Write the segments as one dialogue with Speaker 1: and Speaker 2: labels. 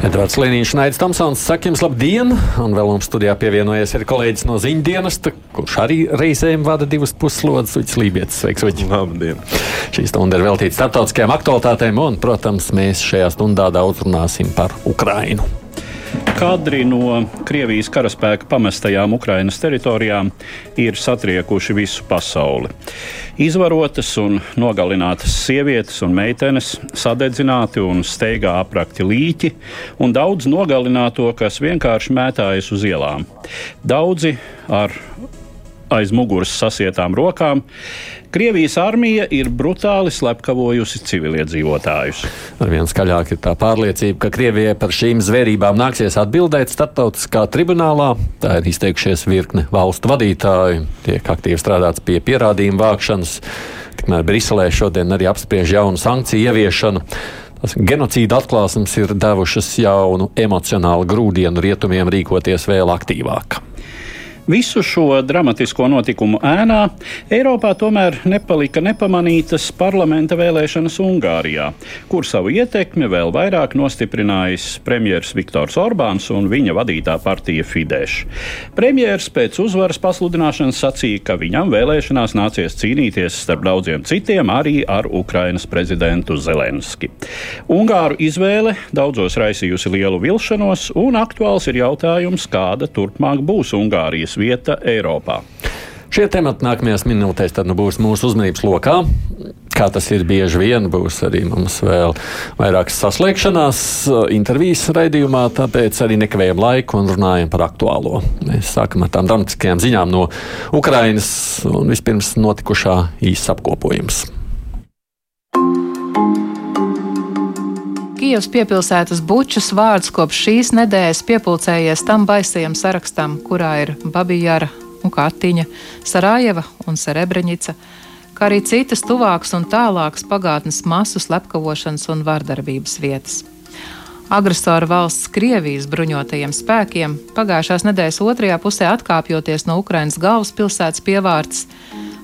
Speaker 1: Edvards Liniņš, Naids Tamsons, saka jums labdien! Un vēl mums studijā pievienojies ir kolēģis no ziņdienesta, kurš arī reizēm vada divas puslodes, Uģis Lībijams. Sveiks, Uģi!
Speaker 2: Labdien!
Speaker 1: Šī stunda ir veltīta starptautiskajām aktualitātēm, un, protams, mēs šajā stundā daudz runāsim par Ukrainu.
Speaker 3: Kadri no Krievijas karaspēka pamestajām Ukrainas teritorijām ir satriekuši visu pasauli. Izvarotas un nogalinātas sievietes un meitenes, sadedzināti un steigā aprakti līķi, un daudz nogalināto, kas vienkārši mētājas uz ielām. Daudzi ar aiz muguras sasietām rokām. Krievijas armija ir brutāli slepkavojusi civiliedzīvotājus.
Speaker 1: Arvien skaļāk ir tā pārliecība, ka Krievijai par šīm zvērībām nāksies atbildēt starptautiskā tribunālā. Tā ir izteikušies virkne valstu vadītāji, tiek aktīvi strādāts pie pierādījumu vākšanas. Tikmēr Briselē šodien arī apspriež jaunu sankciju ieviešanu. Tas genocīda atklāsmes ir devušas jaunu emocionālu grūdienu rietumiem rīkoties vēl aktīvāk.
Speaker 3: Visu šo dramatisko notikumu ēnā Eiropā tomēr nepalika nepamanītas parlamenta vēlēšanas Ungārijā, kur savu ietekmi vēl vairāk nostiprinājis premjerministrs Viktors Orbāns un viņa vadītā partija Fidesz. Premjerministrs pēc uzvaras pasludināšanas sacīja, ka viņam vēlēšanās nācies cīnīties starp daudziem citiem arī ar Ukrainas prezidentu Zelenski. Ungāru izvēle daudzos raisījusi lielu vilšanos, un aktuāls ir jautājums, kāda turpmāk būs Ungārijas vieta Eiropā.
Speaker 1: Šie temati nākamajās minūtēs nu būs mūsu uzmanības lokā. Kā tas ir bieži vien, būs arī mums vēl vairākas saslēgšanās uh, intervijas raidījumā, tāpēc arī nekavējam laiku un runājam par aktuālo. Mēs sākam ar tām dramatiskajām ziņām no Ukrainas un vispirms notikušā īsts apkopojums.
Speaker 4: Kijavas piepilsētas bučas vārds kopš šīs nedēļas piepildījies tam baisajam sarakstam, kurā ir Babijara un Katiņa, Sarajeva un Serebreņica, kā arī citas tuvākas un tālākas pagātnes masu slepkavošanas un vardarbības vietas. Agresora valsts Krievijas bruņotajiem spēkiem pagājušās nedēļas otrajā pusē atkāpjoties no Ukrainas galvaspilsētas pievārds,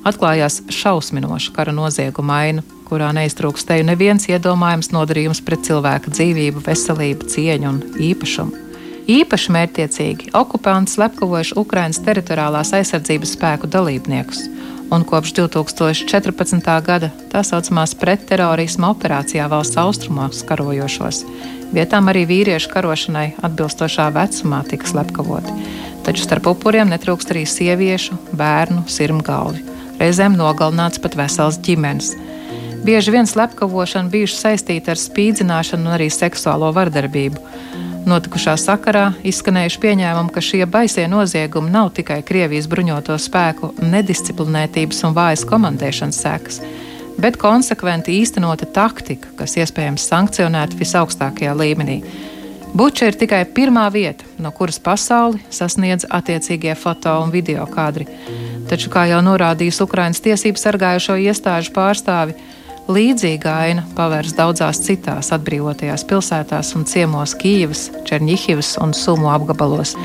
Speaker 4: atklājās šausminoša kara nozieguma aina kurā neiztrūkstēja neviens iedomājams nodarījums pret cilvēka dzīvību, veselību, cieņu un īpašumu. Īpaši mērķiecīgi okupanti slepkavojuši Ukrainas teritoriālās aizsardzības spēku dalībniekus, un kopš 2014. gada tā saucamās pretterorisma operācijā valsts austrumos karojošos. Vietām arī vīriešu karošanai atbilstošā vecumā tika slepkavoti, taču starp upuriem netrūkst arī sieviešu, bērnu, sirmgalvi. Reizēm nogalināts pat vesels ģimenes. Bieži vien slepkavošana bijuši saistīta ar spīdzināšanu un arī seksuālo vardarbību. Notikušā sakarā izskanējuši pieņēmumi, ka šie baisie noziegumi nav tikai Krievijas bruņoto spēku nedisciplinētības un vājas komandēšanas sekas, bet konsekventi īstenota taktika, kas iespējams sankcionēta visaugstākajā līmenī. Buča ir tikai pirmā vieta, no kuras pasauli sasniedz attiecīgie foto un video kadri. Taču, kā jau norādījis Ukraiņas tiesību sargājušo iestāžu pārstāvi, Līdzīga aina pavērs daudzās citās atbrīvotajās pilsētās un ciemos Kīivas, Černihivas un Sumu apgabalos.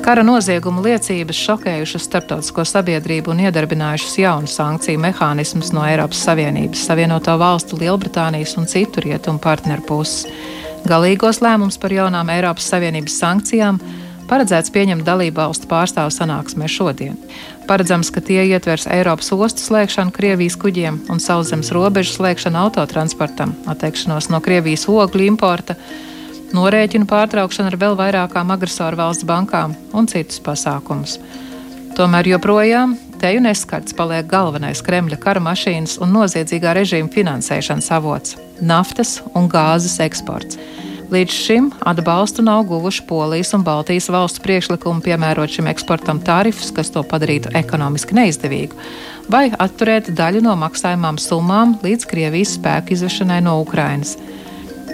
Speaker 4: Kara nozieguma liecības šokējušas starptautisko sabiedrību un iedarbinājušas jaunu sankciju mehānismus no Eiropas Savienības, Savienoto Valstu, Lielbritānijas un citu rietumu partneru puses. Galīgos lēmumus par jaunām Eiropas Savienības sankcijām paredzēts pieņemt dalību valstu pārstāvu sanāksmē šodien. Paredzams, ka tie ietvers Eiropas ostu slēgšanu Krievijas kuģiem un sauszemes robežu slēgšanu autotransportam, atteikšanos no Krievijas ogļu importa, norēķinu pārtraukšanu ar vēl vairākām agresoru valsts bankām un citus pasākumus. Tomēr joprojām teju neskarts paliek galvenais Kremļa kara mašīnas un noziedzīgā režīma finansēšanas avots - naftas un gāzes eksports. Līdz šim atbalstu nav guvuši Polijas un Baltijas valstu priekšlikumi piemērot šim eksportam tarifus, kas to padarītu ekonomiski neizdevīgu, vai atturēt daļu no maksājumām summām līdz Krievijas spēku izvešanai no Ukrainas.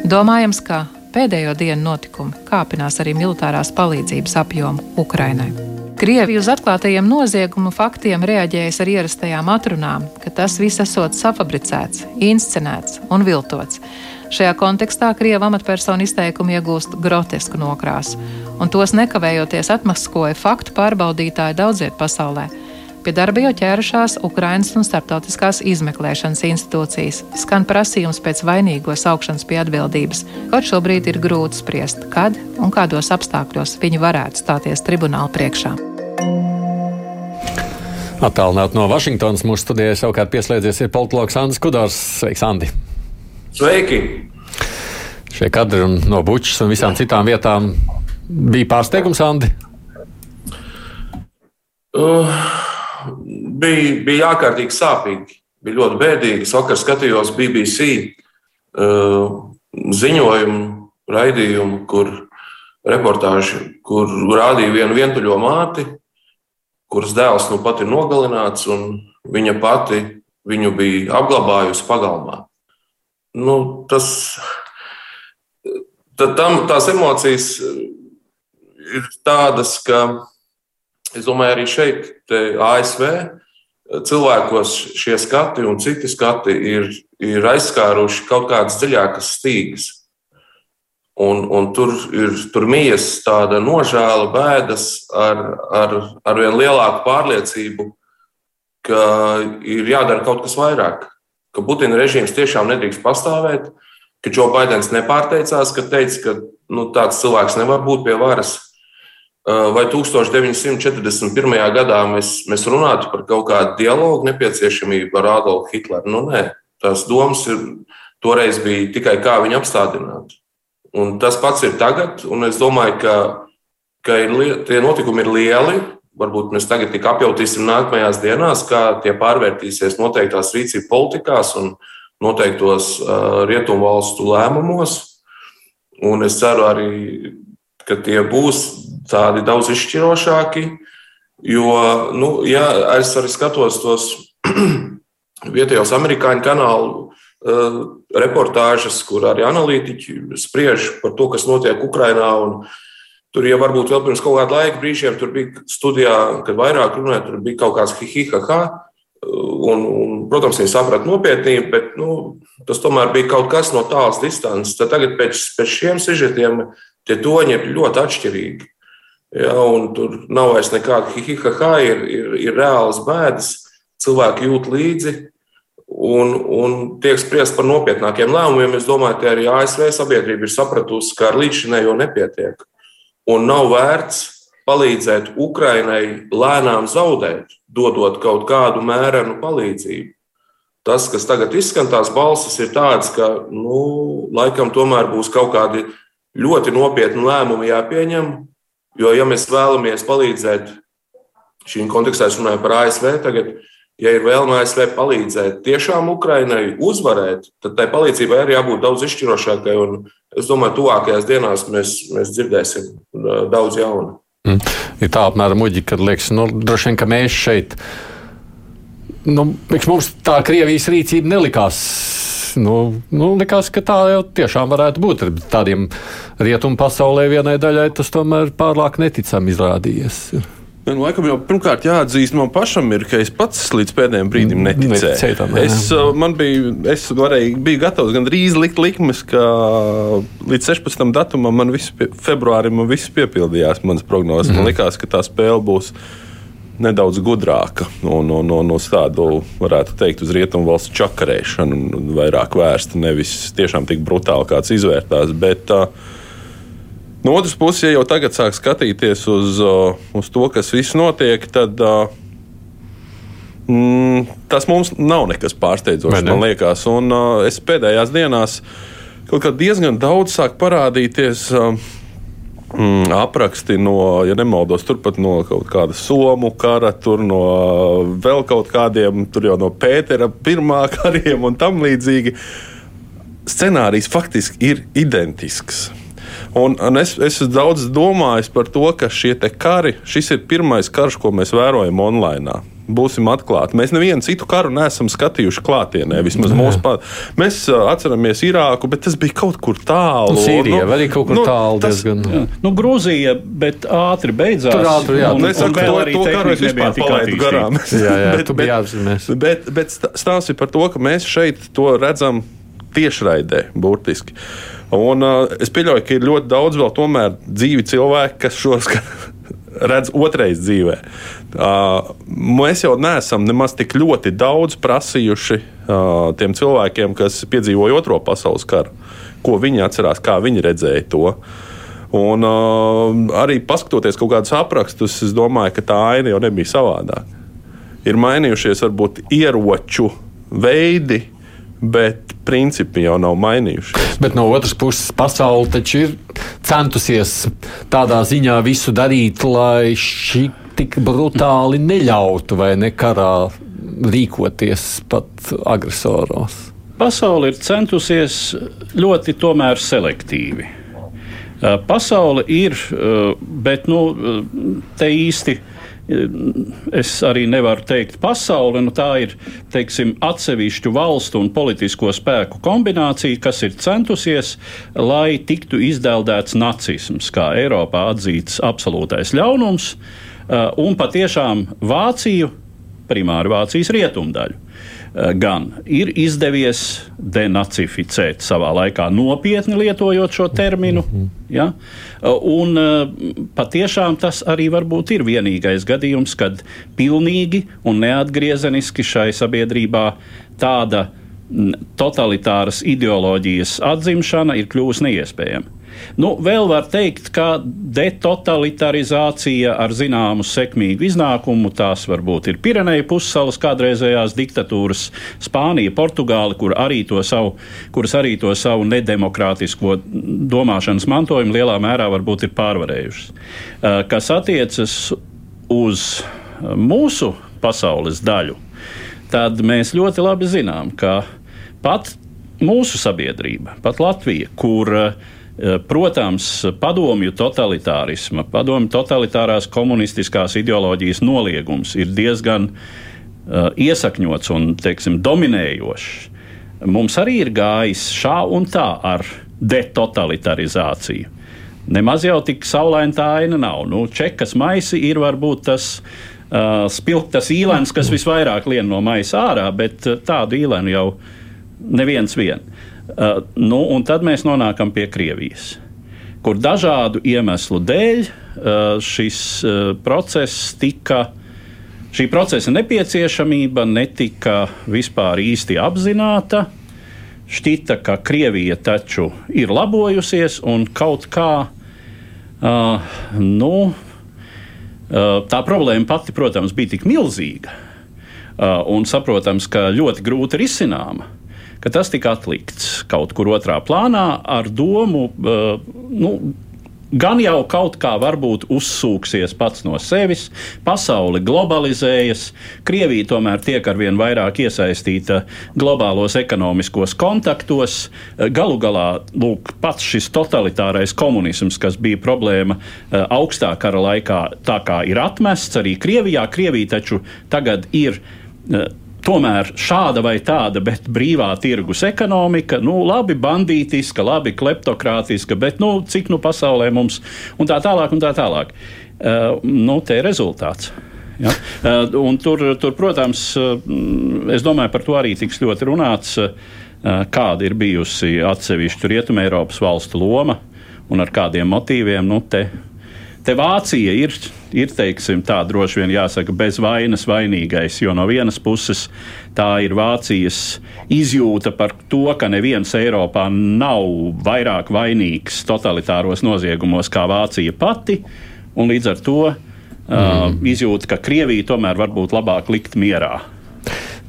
Speaker 4: Domājams, ka pēdējo dienu notikumi kāpinās arī militārās palīdzības apjomu Ukrainai. Krievija uz atklātajiem noziegumu faktiem reaģējas ar ierastajām atrunām, ka tas viss esot safabricēts, inscenēts un viltots. Šajā kontekstā Krievija amatpersonu izteikumi iegūst grotesku nokrāsu, un tos nekavējoties atmaskoja faktu pārbaudītāji daudziet pasaulē. Pie darba jau ķērušās Ukrainas un starptautiskās izmeklēšanas institūcijas. Skan prasījums pēc vainīgo saukšanas pie atbildības, kaut šobrīd ir grūti spriest, kad un kādos apstākļos viņi varētu stāties tribunāla priekšā.
Speaker 1: Attālināt no Vašingtonas mūsu studijai savukārt pieslēdzies ir politologs Andris Kudors. Sveiks, Andi!
Speaker 2: Sveiki!
Speaker 1: Šie kadri no Bučas un visām citām vietām bija pārsteigums, Andi?
Speaker 2: Uh, bija, bija ārkārtīgi sāpīgi. Bija ļoti bēdīgi. Vakar skatījos BBC uh, ziņojumu, raidījumu, kur reportāži, kur rādīja vienu vientuļo māti, kuras dēls nu pat ir nogalināts, un viņa pati viņu bija apglabājusi pagalmā. Nu, tas, tam, tās emocijas ir tādas, ka Es domāju, arī šeit, ASV, cilvēkos šie skati un citi skati ir, ir aizskāruši kaut kādas dziļākas stīgas. Un, un tur ir tur mijas tāda nožēla, bēdas ar, ar, ar vien lielāku pārliecību, ka ir jādara kaut kas vairāk, ka Putina režīms tiešām nedrīkst pastāvēt, ka Džo Baidens nepārteicās, ka teica, ka nu, tāds cilvēks nevar būt pie varas Vai 1941. gadā mēs, mēs runātu par kaut kādu dialogu nepieciešamību ar Adolfu Hitleru? Nu, nē, tās domas ir, toreiz bija tikai kā viņu apstādināt. Un tas pats ir tagad, un es domāju, ka, ka ir, tie notikumi ir lieli. Varbūt mēs tagad tik apjautīsim nākamajās dienās, kā tie pārvērtīsies noteiktās rīcību politikās un noteiktos uh, rietumu valstu lēmumos. Un es ceru arī, ka tie būs tādi daudz izšķirošāki. Jo, nu, ja es arī skatos tos vietējos amerikāņu kanālu uh, reportāžas, kur arī analītiķi spriež par to, kas notiek Ukrajinā. Tur jau varbūt vēl pirms kaut kāda laika brīžiem tur bija studijā, kad vairāk runāja, tur bija kaut kāds hihihaha. Un, un, protams, viņi saprata nopietnību, bet nu, tas tomēr bija kaut kas no tālas distances. Tad tagad pēc, pēc šiem sižetiem tie toņi ir ļoti atšķirīgi. Ja, tur nav vairs nekāda hihihaha, ir, ir, ir reāls bēdas, cilvēki jūt līdzi un, un tiek spriest par nopietnākiem lēmumiem. Es domāju, ka arī ASV sabiedrība ir sapratusi, ka ar līdzinējo nepietiek. Un nav vērts palīdzēt Ukrainai lēnām zaudēt, dodot kaut kādu mērenu palīdzību. Tas, kas tagad izskan, tās balsis ir tādas, ka nu, laikam tomēr būs kaut kādi ļoti nopietni lēmumi jāpieņem, Jo, ja mēs vēlamies palīdzēt, šīm kontekstā es runāju par ASV, tagad, ja ir vēlme ASV palīdzēt tiešām Ukrainai uzvarēt, tad tai palīdzībai arī jābūt daudz izšķirošākai. Es domāju, tuvākajās dienās mēs, mēs dzirdēsim uh, daudz jaunu.
Speaker 1: Mm. Ir tā apmēram muļķi, kad liekas, nu, droši vien, ka mēs šeit, nu, mums tā Krievijas rīcība nelikās nu, nu, likās, ka tā jau tiešām varētu būt. Tādiem rietumu pasaulē vienai daļai tas tomēr pārāk neticami izrādījies.
Speaker 5: Nu, laikam jau pirmkārt jāatzīst man pašam, ir, ka es pats līdz pēdējiem brīdim mm, neticēju. neticēju tam, es, uh, biju, es varēju, biju gatavs gandrīz likt likmes, ka līdz 16. datumam, man viss, februārim, man viss piepildījās, manas prognozes. Mm. Man mhm. likās, ka tā spēle būs nedaudz gudrāka un, un, un uz tādu, varētu teikt, uz rietumu valsts čakarēšanu, vairāk vērsta, nevis tiešām tik brutāli kāds izvērtās. Bet, uh, no otras puses, ja jau tagad sāk skatīties uz, uz to, kas viss notiek, tad mm, tas mums nav nekas pārsteidzošs, ne? man liekas. Un es pēdējās dienās kaut kā diezgan daudz sāk parādīties. Mm, apraksti no, ja nemaldos, turpat no kaut kāda somu kara, tur no vēl kaut kādiem, tur jau no Pētera pirmā kariem un tam līdzīgi. Scenārijs faktiski ir identisks. Un, un es, es daudz domāju par to, ka šie kari, šis ir pirmais karš, ko mēs vērojam online. Būsim atklāti. Mēs nevienu citu karu neesam skatījuši klātienē. Vismaz Jā. mūsu pār. Mēs uh, atceramies Irāku, bet tas bija kaut kur tālu.
Speaker 1: Nu, Sīrija nu, arī kaut kur nu, tālu. Tas, diezgan.
Speaker 3: Jā. Nu, Grūzija, bet ātri beidzās.
Speaker 1: Tur ātri, jā.
Speaker 5: Un, es saku, to, to karu es vispār palaidu garām.
Speaker 1: jā, jā, bet, bet,
Speaker 5: bet, bet stāsts ir par to, ka mēs šeit to redzam tiešraidē, burtiski. Un, uh, es pieļauju, ka ir ļoti daudz vēl tomēr dzīvi cilvēki, kas šos redz otrais dzīvē. Uh, mēs jau neesam nemaz tik ļoti daudz prasījuši uh, tiem cilvēkiem, kas piedzīvoja Otro pasaules karu, ko viņi atcerās, kā viņi redzēja to. Un, arī paskatoties kaut kādus aprakstus, es domāju, ka tā aina jau nebija savādāka. Ir mainījušies varbūt ieroču veidi, bet principi jau nav mainījušies.
Speaker 1: Bet no otras puses, pasaule taču ir centusies tādā ziņā visu darīt, lai šī tik brutāli neļautu vai nekarā rīkoties pat agresoros.
Speaker 3: Pasaule ir centusies ļoti tomēr selektīvi. Pasaule ir, bet nu, te īsti es arī nevaru teikt pasauli. Nu, tā ir teiksim, atsevišķu valstu un politisko spēku kombinācija, kas ir centusies, lai tiktu izdeldēts nacisms, kā Eiropā atzīts absolūtais ļaunums, uh, un patiešām Vāciju, primāri Vācijas rietumdaļu. Gan ir izdevies denacificēt savā laikā, nopietni lietojot šo terminu. Ja? Eh, un eh, patiešām tas arī varbūt ir vienīgais gadījums, kad pilnīgi un neatgriezeniski šai sabiedrībā tāda totalitāras ideoloģijas atzimšana ir kļuvusi neiespējama. Nu, vēl var teikt, ka detotalizācija ar zināmu sekmīgu iznākumu tās varbūt ir Pireneja pussalas kādreizējās diktatūras, Spānija, Portugāla, kur arī savu, kuras arī to savu nedemokrātisko domāšanas mantojumu lielā mērā varbūt ir pārvarējušas. Eh, kas attiecas uz mūsu pasaules daļu, tad mēs ļoti labi zinām, ka pat mūsu sabiedrība, pat Latvija, kur uh, protams, padomju totalitārisma, padomju totalitārās komunistiskās ideoloģijas noliegums ir diezgan uh, iesakņots un teiksim, dominējošs. Mums arī ir gājis šā un tā ar detotalizāciju. Nemaz jau tik saulaina tā aina nav. Nu, čekas maisi ir varbūt tas uh, spilgtas īlens, kas visvairāk lien no maisa ārā, bet tādu īlenu jau neviens vien. Uh, nu, un tad mēs nonākam pie Krievijas, kur dažādu iemeslu dēļ uh, šis uh, process tika. Šī procesa nepieciešamība netika vispār īsti apzināta. Šķita, ka Krievija taču ir labojusies un kaut kā, uh, nu, uh, tā problēma pati, protams, bija tik milzīga uh, un saprotams, ka ļoti grūti risināma ka tas tika atlikts kaut kur otrā plānā ar domu. Uh, nu, Gan jau kaut kā varbūt uzsūksies pats no sevis, pasaule globalizējas, Krievija tomēr tiek arvien vairāk iesaistīta globālos ekonomiskos kontaktos. Galu galā lūk, pats šis totalitārais komunisms, kas bija problēma uh, augstā kara laikā, tā kā ir atmests arī Krievijā. Krievija taču tagad ir. Tomēr šāda vai tāda, bet brīvā tirgus ekonomika, nu, labi bandītiska, labi kleptokrātiska, bet nu, cik nu pasaulē mums un tā tālāk un tā tālāk. Uh, nu, te ir rezultāts. Ja? Uh, tur, tur, protams, uh, es domāju, par to arī tiks ļoti runāts, uh, kāda ir bijusi atsevišķu Rietumē Eiropas valstu loma un ar kādiem motīviem. Nu, te, Te Vācija ir, ir teiksim, tā droši vien jāsaka, bez vainas vainīgais, jo no vienas puses tā ir Vācijas izjūta par to, ka neviens Eiropā nav vairāk vainīgs totalitāros noziegumos kā Vācija pati, un līdz ar to mm. uh, izjūta, ka Krievija tomēr varbūt labāk likt mierā.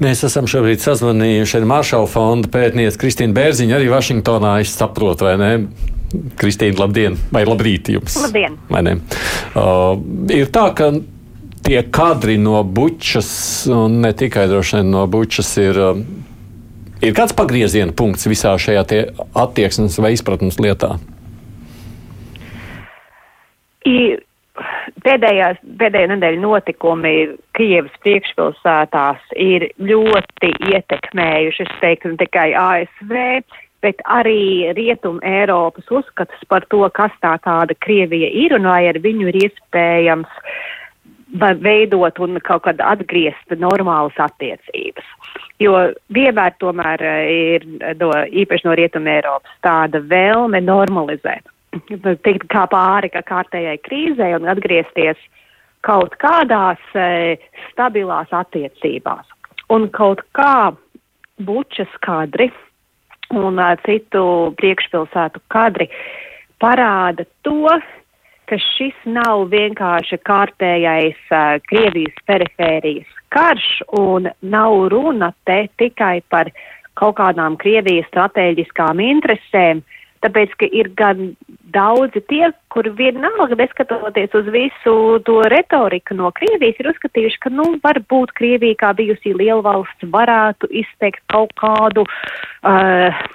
Speaker 1: Mēs esam šobrīd sazvanījuši ar Maršala fonda pētnieci Kristīnu Bērziņu, arī Vašingtonā. Es saprotu, vai ne? Kristīna, labdien, vai labrīt jums?
Speaker 6: Labdien!
Speaker 1: Uh, ir tā, ka tie kadri no bučas, un ne tikai droši vien no bučas, ir, uh, ir kāds pagrieziena punkts visā šajā attieksmes vai izpratnes lietā?
Speaker 6: I, pēdējās, pēdējā nedēļa notikumi Kievas priekšpilsētās ir ļoti ietekmējuši, es teiktu, ne tikai ASV, bet arī Rietum Eiropas uzskats par to, kas tā tāda Krievija ir un vai ar viņu ir iespējams veidot un kaut kad atgriezt normālas attiecības. Jo vienmēr tomēr ir no, īpaši no Rietum Eiropas tāda vēlme normalizēt tikt kā pāri kā kārtējai krīzē un atgriezties kaut kādās e, stabilās attiecībās. Un kaut kā bučas kadri un uh, citu priekšpilsētu kadri parāda to, ka šis nav vienkārši kārtējais uh, Krievijas perifērijas karš un nav runa te tikai par kaut kādām Krievijas strateģiskām interesēm, Tāpēc, ka ir gan daudzi tie, kuri vienalga, neskatoties uz visu to retoriku no Krievijas, ir uzskatījuši, ka, nu, varbūt Krievija kā bijusī lielvalsts varētu izteikt kaut kādu uh,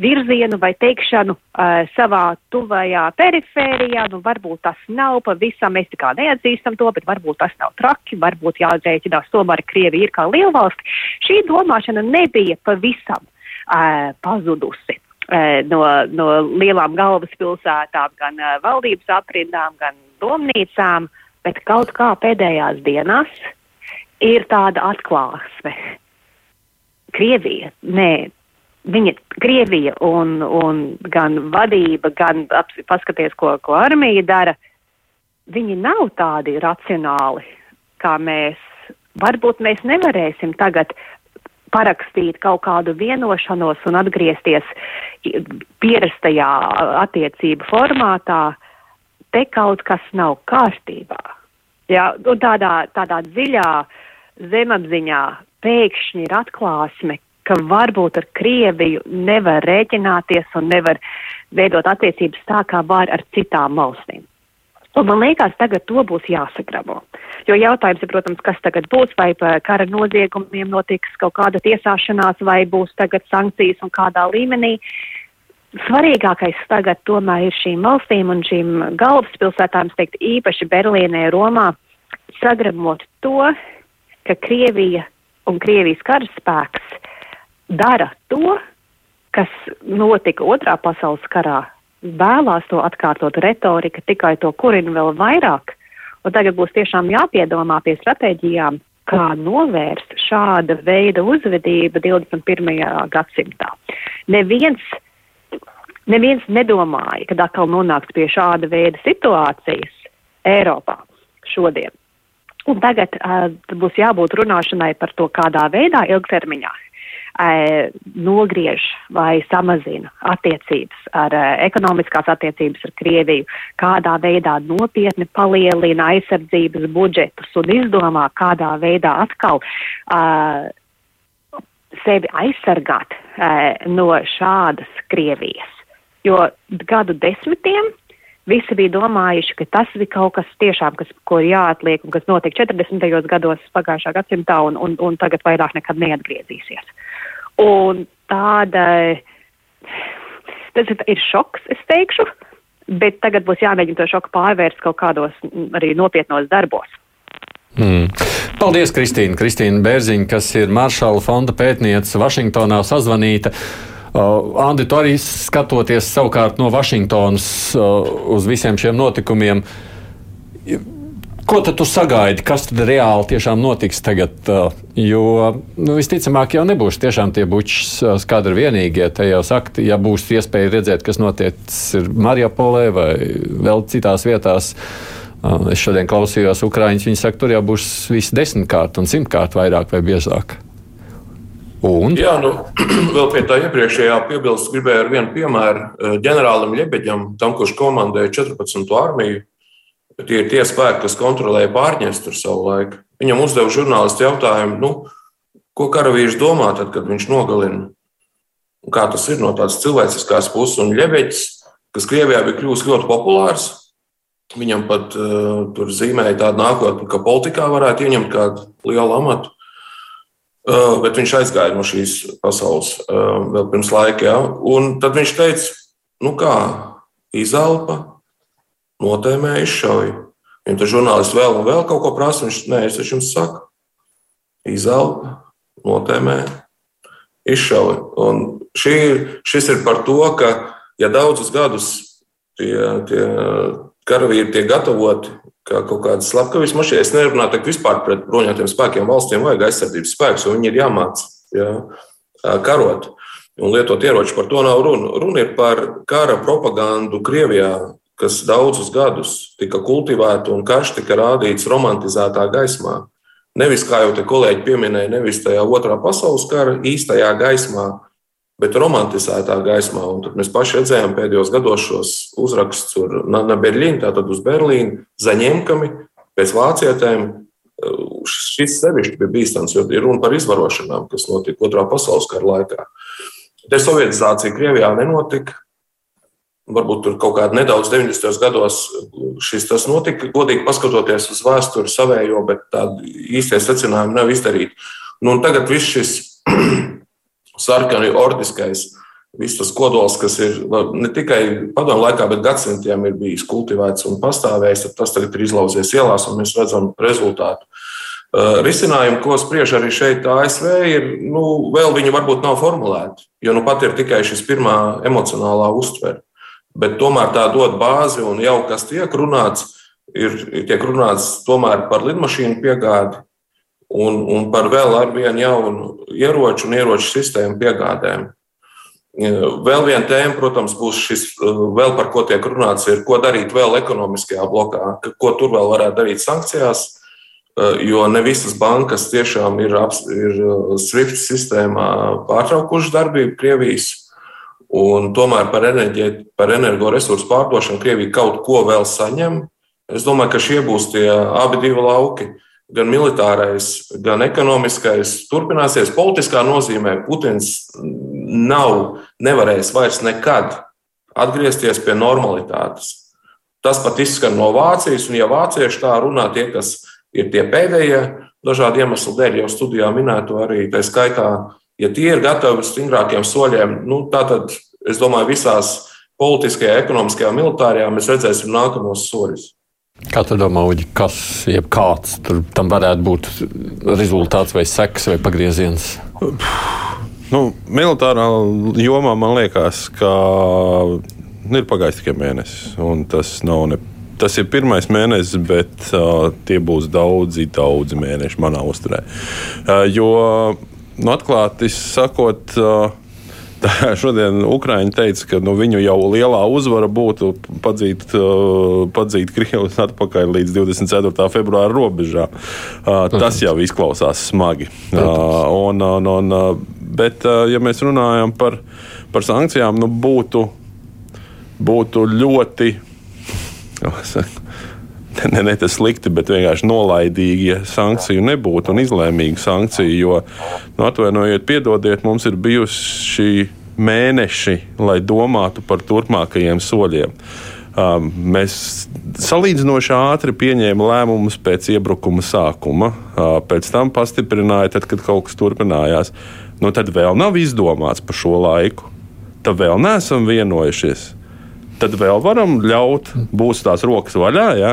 Speaker 6: virzienu vai teikšanu uh, savā tuvajā perifērijā. Nu, varbūt tas nav pavisam, mēs tā kā neatzīstam to, bet varbūt tas nav traki, varbūt jāatzīstinās tomēr Krievija ir kā lielvalsts. Šī domāšana nebija pavisam uh, pazudusi. Eh, no, no lielām galvaspilsētām, gan uh, valdības aprindām, gan domnīcām, bet kaut kā pēdējās dienās ir tāda atklāsme. Krievija, nē, viņa, Krievija un, un gan vadība, gan paskaties, ko, ko armija dara, viņi nav tādi racionāli, kā mēs. Varbūt mēs nevarēsim tagad parakstīt kaut kādu vienošanos un atgriezties pierastajā attiecību formātā, te kaut kas nav kārtībā. Ja, un tādā, tādā dziļā zemapziņā pēkšņi ir atklāsme, ka varbūt ar Krieviju nevar rēķināties un nevar veidot attiecības tā, kā var ar citām valstīm. Un man liekas, tagad to būs jāsagrabo. Jo jautājums ir, protams, kas tagad būs, vai par kara noziegumiem notiks kaut kāda tiesāšanās, vai būs tagad sankcijas un kādā līmenī. Svarīgākais tagad tomēr ir šīm valstīm un šīm galvaspilsētām, teikt, īpaši Berlīnē, Romā, sagrabot to, ka Krievija un Krievijas karaspēks dara to, kas notika otrā pasaules karā vēlās to atkārtot, retorika tikai to kurina vēl vairāk. Un tagad būs tiešām jāpiedomā pie stratēģijām, kā novērst šāda veida uzvedību 21. gadsimtā. Neviens, neviens nedomāja, kad atkal nonāks pie šāda veida situācijas Eiropā šodien. Un tagad uh, būs jābūt runāšanai par to, kādā veidā ilgtermiņā nogriež vai samazina attiecības ar e, ekonomiskās attiecības ar Krieviju, kādā veidā nopietni palielina aizsardzības budžetus un izdomā, kādā veidā atkal e, sevi aizsargāt e, no šādas Krievijas. Jo gadu desmitiem visi bija domājuši, ka tas bija kaut kas tiešām, kas, ko ir jāatliek un kas notika 40. gados pagājušā gadsimtā un, un, un tagad vairāk nekad neatgriezīsies. Un tāda, tas ir šoks, es teikšu, bet tagad būs jāmēģina to šoku pārvērst kaut kādos arī nopietnos darbos.
Speaker 1: Mm. Paldies, Kristīna. Kristīna Bērziņa, kas ir Maršala fonda pētniece Vašingtonā, sazvanīta. Uh, Andi, tu arī skatoties savukārt no Vašingtonas uh, uz visiem šiem notikumiem, Ko tu sagaidi, kas tad reāli tiešām notiks tagad? Uh, jo nu, visticamāk jau nebūs tiešām tie bučs uh, skadri vienīgie. Te jau saka, ja būs iespēja redzēt, kas notiek Marijapolē vai vēl citās vietās. Uh, es šodien klausījos Ukrāņus. Viņi saka, tur jau būs viss desmitkārt un simtkārt vairāk vai biežāk. Un?
Speaker 2: Jā, nu, vēl pie tā iepriekšējā piebilst, gribēju ar vienu piemēru ģenerālim Ļebeģam, tam, kurš komandēja 14. armiju Tie ir tie spēki, kas kontrolēja pārņēstu savu laiku. Viņam uzdeva žurnālisti jautājumu, nu, ko karavīrs domā, tad, kad viņš nogalina. Un kā tas ir no tādas cilvēciskās puses, un Ļebeķis, kas Krievijā bija kļuvis ļoti populārs, viņam pat uh, tur zīmēja tādu nākotni, ka politikā varētu ieņemt kādu lielu amatu. Uh, bet viņš aizgāja no šīs pasaules uh, vēl pirms laika. Ja? Un tad viņš teica, nu kā, izelpa, notēmē izšauju. Viņam tur žurnālisti vēl un vēl kaut ko prasa. Viņš nē, es jums saku, izelpa, notēmē, izšauja. Un šī, šis ir par to, ka ja daudzus gadus tie, tie karavīri tiek gatavoti kā kaut kādas slepkavības mašīnas, es nerunāju tagad vispār pret bruņotajiem spēkiem. Valstīm vajag aizsardzības spēkus, un viņi ir jāmāc jā, karot un lietot ieroči. Par to nav runa. Runa ir par kara propagandu Krievijā, kas daudzus gadus tika kultivēta un karš tika rādīts romantizētā gaismā. Nevis, kā jau te kolēģi pieminēja, nevis tajā otrā pasaules kara īstajā gaismā, bet romantizētā gaismā. Un tad mēs paši redzējām pēdējos gados šos uzrakstus tur na Berlīnā, tātad uz Berlīnu, zaņemkami pēc vācietēm. Šis sevišķi bija bīstams, jo ir runa par izvarošanām, kas notika Otrā pasaules kara laikā. Desovietizācija Krievijā nenotika. Varbūt tur kaut kādā nedaudz 90. gados šis tas notika. Godīgi paskatoties uz vēsturi savējo, bet tādi īstie secinājumi nav izdarīti. Nu, tagad viss šis sarkani ordiskais. Viss tas kodols, kas ir ne tikai padomu laikā, bet gadsimtiem ir bijis kultivēts un pastāvējis, tas tagad ir izlauzies ielās, un mēs redzam rezultātu. Uh, risinājumi, ko spriež arī šeit, ASV, ir nu, vēl viņi varbūt nav formulēti, jo nu pat ir tikai šis pirmā emocionālā uztvere. Bet tomēr tā dod bāzi, un jau kas tiek runāts, ir tiek runāts tomēr par lidmašīnu piegādi, un, un par vēl ar vienu jaunu ieroču un ieroču sistēmu piegādēm. Vēl viena tēma, protams, būs šis, vēl par ko tiek runāts, ir, ko darīt vēl ekonomiskajā blokā, ko tur vēl varētu darīt sankcijās, jo ne visas bankas tiešām ir, ir SWIFT sistēmā pārtraukušas darbību Krievijas. Un tomēr par, enerģiet, par energoresursu pārdošanu Krievija kaut ko vēl saņem. Es domāju, ka šie būs tie abi divi lauki. Gan militārais, gan ekonomiskais turpināsies. Politiskā nozīmē Putins nav, nevarēs vairs nekad atgriezties pie normalitātes. Tas pat izskan no Vācijas, un ja vācieši tā runā, tie, kas ir tie pēdējie, dažādu iemeslu dēļ jau studijā minēto arī, tā skaitā, ja tie ir gatavi stingrākiem soļiem, nu, tad es domāju, visās politiskajā, ekonomiskajā, militārajā mēs redzēsim nākamos soļus.
Speaker 1: Kā tu domā, Uģi, kas jeb kāds tam varētu būt rezultāts vai seks vai pagrieziens?
Speaker 5: Nu, militārā jomā man liekas, ka ir pagājis tikai mēnesis. Tas, ne, tas ir pirmais mēnesis, bet uh, tie būs daudzi, daudzi mēneši manā uzturē. Uh, jo, nu, atklāti sakot, Tā šodien Ukrāņi teica, ka nu, viņu jau lielā uzvara būtu padzīt, padzīt Krievijas atpakaļ līdz 24. februāra robežā. Tas jau izklausās smagi. Un, un, un, bet, ja mēs runājam par, par sankcijām, nu, būtu, būtu ļoti. Ne, ne tas slikti, bet vienkārši nolaidīgi, ja sankciju nebūtu un izlēmīgu sankciju. Jo, nu, atvainojiet, piedodiet, mums ir bijuši mēneši, lai domātu par turpmākajiem soļiem. Um, mēs salīdzinoši ātri pieņēmām lēmumus pēc iebrukuma sākuma, uh, pēc tam pastiprināja, tad, kad kaut kas turpinājās. Nu, tad vēl nav izdomāts par šo laiku. Tad vēl neesam vienojušies. Tad vēl varam ļaut, būs tās rokas vaļā. Ja?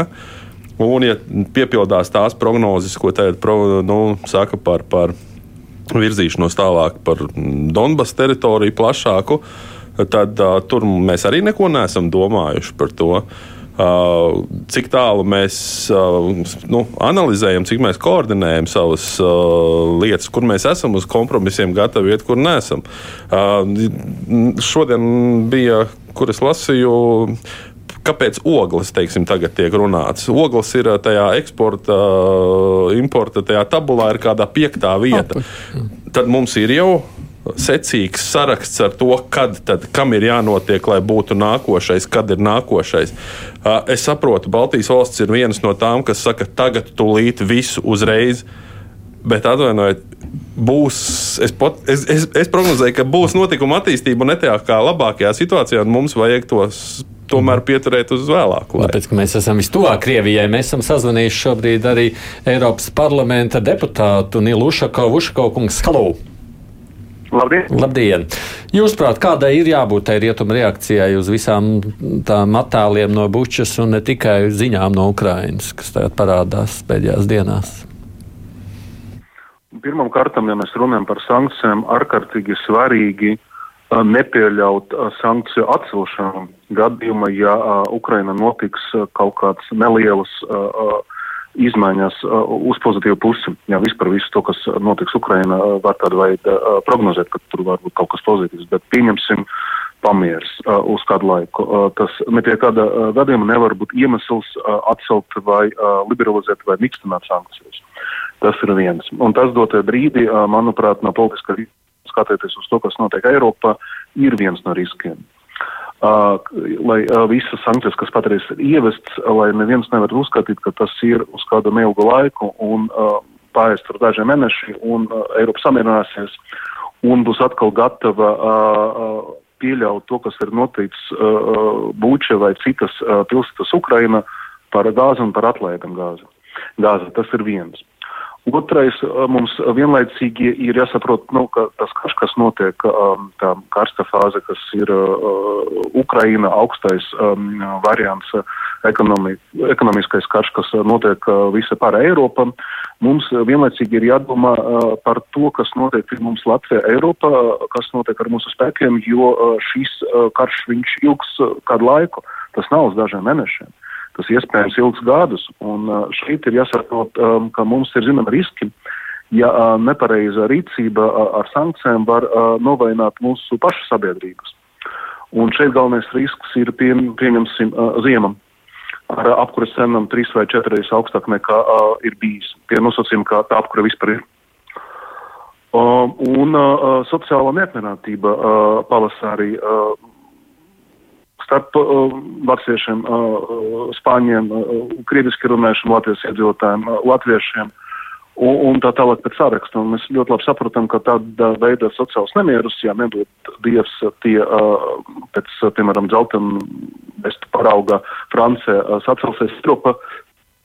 Speaker 5: Un, ja piepildās tās prognozes, ko tagad nu, saka par, par virzīšanos tālāk par Donbass teritoriju plašāku, tad uh, tur mēs arī neko neesam domājuši par to. Uh, cik tālu mēs uh, nu, analizējam, cik mēs koordinējam savas uh, lietas, kur mēs esam uz kompromisiem gatavi iet, kur neesam. Uh, šodien bija, kur es lasīju, kāpēc ogles teiksim, tagad tiek runāts? Ogles ir tajā eksporta, importa tajā tabulā, ir kādā piektā vieta. Tad mums ir jau secīgs saraksts ar to, kad, tad, kam ir jānotiek, lai būtu nākošais, kad ir nākošais. Es saprotu, Baltijas valsts ir vienas no tām, kas saka, tagad tūlīt visu uzreiz. Bet atvainojiet, būs. Es, pot, es, es, es prognozēju, ka būs notikuma attīstība ne tajā kā labākajā situācijā, un mums vajag tos tomēr pieturēt uz vēlāku
Speaker 1: laiku. Tāpēc, ka mēs esam vistuvāk Krievijai, mēs esam sazvanījuši šobrīd arī Eiropas parlamenta deputātu Nilu Ušakovu, Ušakovu kungs Halu. Labdien! Labdien. Jūsuprāt, kādai ir jābūt tai rietuma reakcijai uz visām tām attēliem no Bučas un ne tikai ziņām no Ukrainas, kas tagad parādās pēdējās dienās?
Speaker 7: Pirmkārt, ja mēs runājam par sankcijām, ārkārtīgi svarīgi nepieļaut sankciju atcelšanu gadījumā, ja Ukraina notiks kaut kāds neliels uh, izmaiņas uh, uz pozitīvu pusi. Jā, vispār visu to, kas notiks Ukrainā, uh, var tādu veidu uh, prognozēt, ka tur var būt kaut kas pozitīvs, bet pieņemsim pamieris uh, uz kādu laiku. Uh, tas ne pie kāda uh, gadījuma nevar būt iemesls uh, atcelt vai uh, liberalizēt vai mikstināt sankcijas. Tas ir viens. Un tas dotie brīdi, manuprāt, no politiskā skatoties uz to, kas notiek Eiropā, ir viens no riskiem uh, lai uh, visas sankcijas, kas patreiz ir ievestas, lai neviens nevar uzskatīt, ka tas ir uz kādu neilgu laiku un uh, paies tur daži mēneši un uh, Eiropa samierināsies un būs atkal gatava uh, pieļaut to, kas ir noticis uh, Būče vai citas uh, pilsētas Ukraina par gāzi un par atlaidam gāzi. Gāzi, tas ir viens. Otrais mums vienlaicīgi ir jāsaprot, nu, ka tas karš, kas notiek, tā karsta fāze, kas ir Ukraina augstais variants, ekonomi, ekonomiskais karš, kas notiek visa pār Eiropa, mums vienlaicīgi ir jādomā par to, kas notiek pie mums Latvijā, Eiropā, kas notiek ar mūsu spēkiem, jo šis karš viņš ilgs kādu laiku, tas nav uz dažiem mēnešiem tas iespējams ilgs gadus. Un šeit ir jāsaprot, ka mums ir zinām riski, ja nepareiza rīcība ar sankcijām var novainot mūsu pašu sabiedrības. Un šeit galvenais risks ir pie, pieņemsim ziemam ar apkures cenām trīs vai četras augstāk nekā uh, ir bijis. Pie nosacījuma, kā tā apkure vispār ir. Uh, un uh, sociālā neapmierinātība uh, pavasarī uh, starp uh, latviešiem, uh, spāņiem, uh, krieviski runājušiem latviešu iedzīvotājiem, uh, latviešiem un, un tā tālāk pēc saraksta. Un mēs ļoti labi saprotam, ka tāda veida sociāls nemierus, ja nedod dievs tie uh, pēc, piemēram, dzeltena bestu parauga Francija uh, sacelsies Eiropa,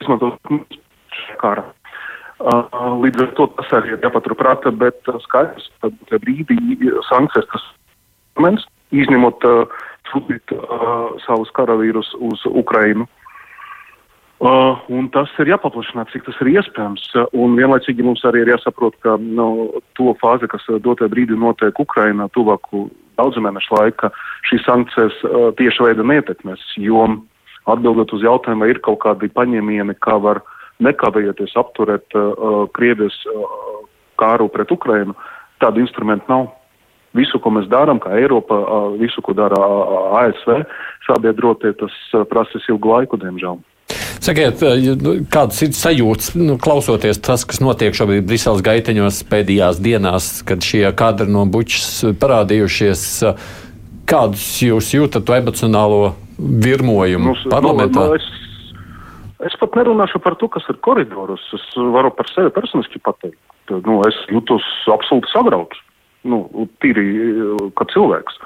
Speaker 7: izmantot kara. Uh, līdz ar to tas arī ir jāpaturprāta, bet uh, skaidrs, ka brīdī sankcijas tas moments, izņemot uh, sūtīt uh, savus karavīrus uz Ukrainu. Uh, un tas ir jāpaplašina, cik tas ir iespējams. Un vienlaicīgi mums arī ir jāsaprot, ka nu, to fāzi, kas dotajā brīdī notiek Ukrainā, tuvāku daudzu mēnešu laika, šīs sankcijas uh, tieši veida neietekmēs, jo atbildot uz jautājumu, vai ir kaut kādi paņēmieni, kā var nekavējoties apturēt uh, Krievijas uh, kāru pret Ukrainu, tādu instrumentu nav visu, ko mēs darām, kā Eiropa, visu, ko dara ASV, sabiedrotie, tas prasīs ilgu laiku, diemžēl.
Speaker 1: Sakiet, nu, kādas ir sajūtas, nu, klausoties tas, kas notiek šobrīd Briseles gaiteņos pēdējās dienās, kad šie kadri no bučas parādījušies? Kādus jūs jūtat to emocionālo virmojumu nu, parlamentā? Nu,
Speaker 7: es, es pat nerunāšu par to, kas ir koridorus. Es varu par sevi personiski pateikt. Nu, es jūtos absolūti sagrauts nu, tīri kā cilvēks.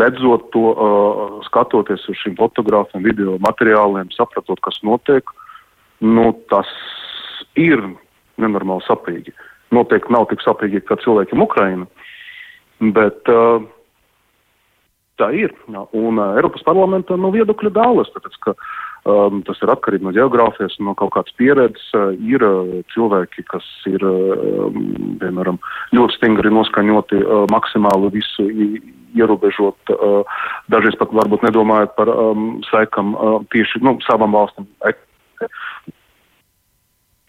Speaker 7: Redzot to, uh, skatoties uz šīm fotogrāfiem, video materiāliem, sapratot, kas notiek, nu, tas ir nenormāli sapīgi. Noteikti nav tik sapīgi kā cilvēkiem Ukraina, bet uh, tā ir. Un uh, Eiropas parlamentā nu, viedokļi dālas, tāpēc, ka Um, tas ir atkarīgi no geogrāfijas un no kaut kādas pieredzes. Uh, ir uh, cilvēki, kas ir, uh, piemēram, ļoti stingri noskaņoti uh, maksimāli visu ierobežot, uh, dažreiz pat varbūt nedomājot par um, sekam uh, tieši nu, savam valstam.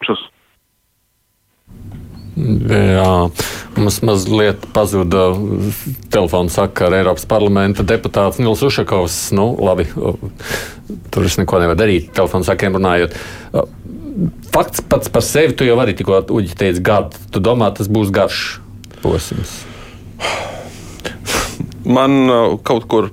Speaker 7: Šas
Speaker 1: Jā, mums mazliet pazuda telefona sakara Eiropas parlamenta deputāts Nils Ušakovs. Nu, labi, tur es neko nevaru darīt, telefona sakiem runājot. Fakts pats par sevi, tu jau arī tikko uģi teici gadu. Tu domā, tas būs garš posms?
Speaker 5: Man kaut kur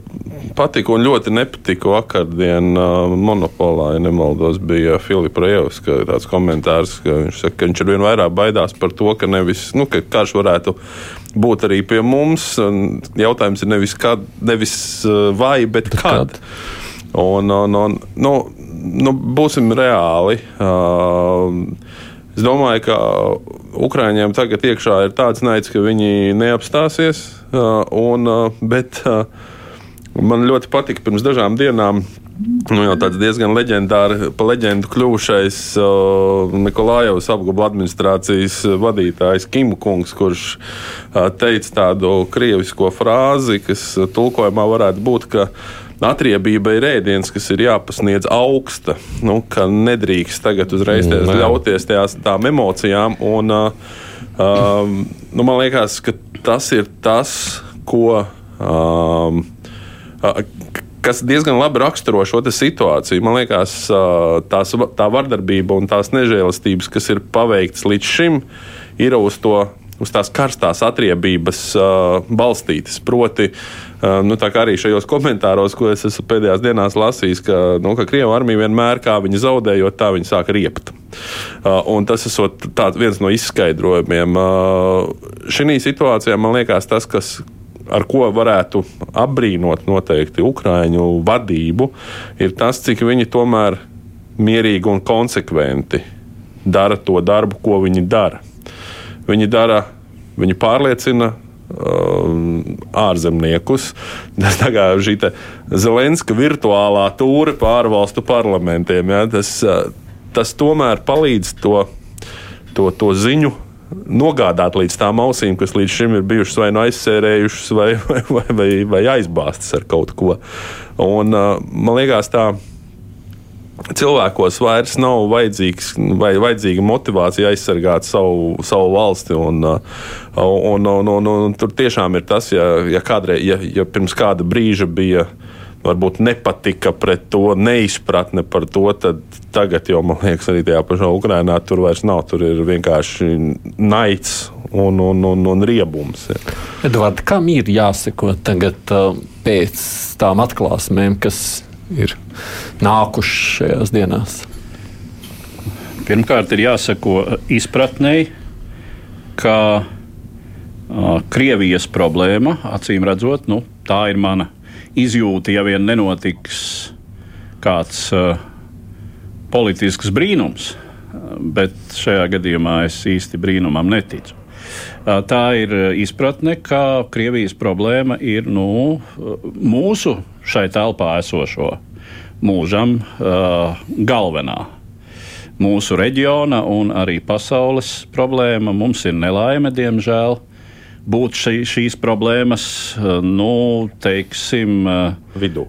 Speaker 5: patika un ļoti nepatika vakardien uh, monopolā, ja nemaldos, bija Filipa Rievs, ka tāds komentārs, ka viņš saka, ka viņš ar vien vairāk baidās par to, ka nevis, nu, ka karš varētu būt arī pie mums. Jautājums ir nevis, kad, nevis vai, bet kad. kad? Un, un, un, nu, nu, būsim reāli. Uh, Es domāju, ka Ukrāņiem tagad iekšā ir tāds naids, ka viņi neapstāsies. Un, bet man ļoti patika pirms dažām dienām. Nu, jau tāds diezgan leģendārs, pa leģendu kļuvušais uh, Nikolājovas apgabala administrācijas vadītājs Kim Kungs, kurš uh, teica tādu krievisko frāzi, kas tulkojumā varētu būt, ka Atriebība ir ēdiens, kas ir jāpasniedz augsta. Nu, ka nedrīkst tagad uzreiz mm, ļauties tajās, tām emocijām. Un, uh, um, nu, man liekas, ka tas ir tas, ko. Um, uh, kas diezgan labi raksturo šo situāciju. Man liekas, tās, tā vardarbība un tās nežēlastības, kas ir paveiktas līdz šim, ir uz to uz tās karstās atriebības uh, balstītas. Proti, uh, nu, arī šajos komentāros, ko es esmu pēdējās dienās lasījis, ka, nu, ka Krievijas armija vienmēr, kā viņi zaudējot, tā viņi sāk riept. Uh, tas ir viens no izskaidrojumiem. Uh, Šī situācijā man liekas tas, kas ar ko varētu apbrīnot noteikti Ukrāņu vadību, ir tas, cik viņi tomēr mierīgi un konsekventi dara to darbu, ko viņi dara. Viņi dara, viņi pārliecina um, ārzemniekus. Tas tā kā šī Zelenska virtuālā tūre pārvalstu parlamentiem. Ja, tas, uh, tas tomēr palīdz to, to, to ziņu nogādāt līdz tām ausīm, kas līdz šim ir bijušas vai nu aizsērējušas, vai, vai, vai, vai, vai aizbāztas ar kaut ko. Un, uh, man liekas, tā cilvēkos vairs nav vajadzīgs, vai vajadzīga motivācija aizsargāt savu, savu valsti. Un, uh, un, un, un, un, tur tiešām ir tas, ja, ja, kādreiz, ja, ja pirms kāda brīža bija varbūt nepatika pret to, neizpratne par to, tad tagad jau, man liekas, arī tajā pašā Ukrainā tur vairs nav. Tur ir vienkārši naids un, un, un, un riebums. Ja.
Speaker 1: Edvard, kam ir jāseko tagad uh, pēc tām atklāsmēm, kas ir nākušas šajās dienās?
Speaker 3: Pirmkārt, ir jāsako izpratnei, ka uh, Krievijas problēma, acīm redzot, nu, tā ir mana izjūta, ja vien nenotiks kāds uh, politisks brīnums. Bet šajā gadījumā es īsti brīnumam neticu. Tā ir izpratne, ka Krievijas problēma ir nu, mūsu šai telpā esošo mūžam uh, galvenā. Mūsu reģiona un arī pasaules problēma mums ir nelaime, diemžēl būt šī, šīs problēmas, eh, nu, teiksim, eh,
Speaker 5: vidū.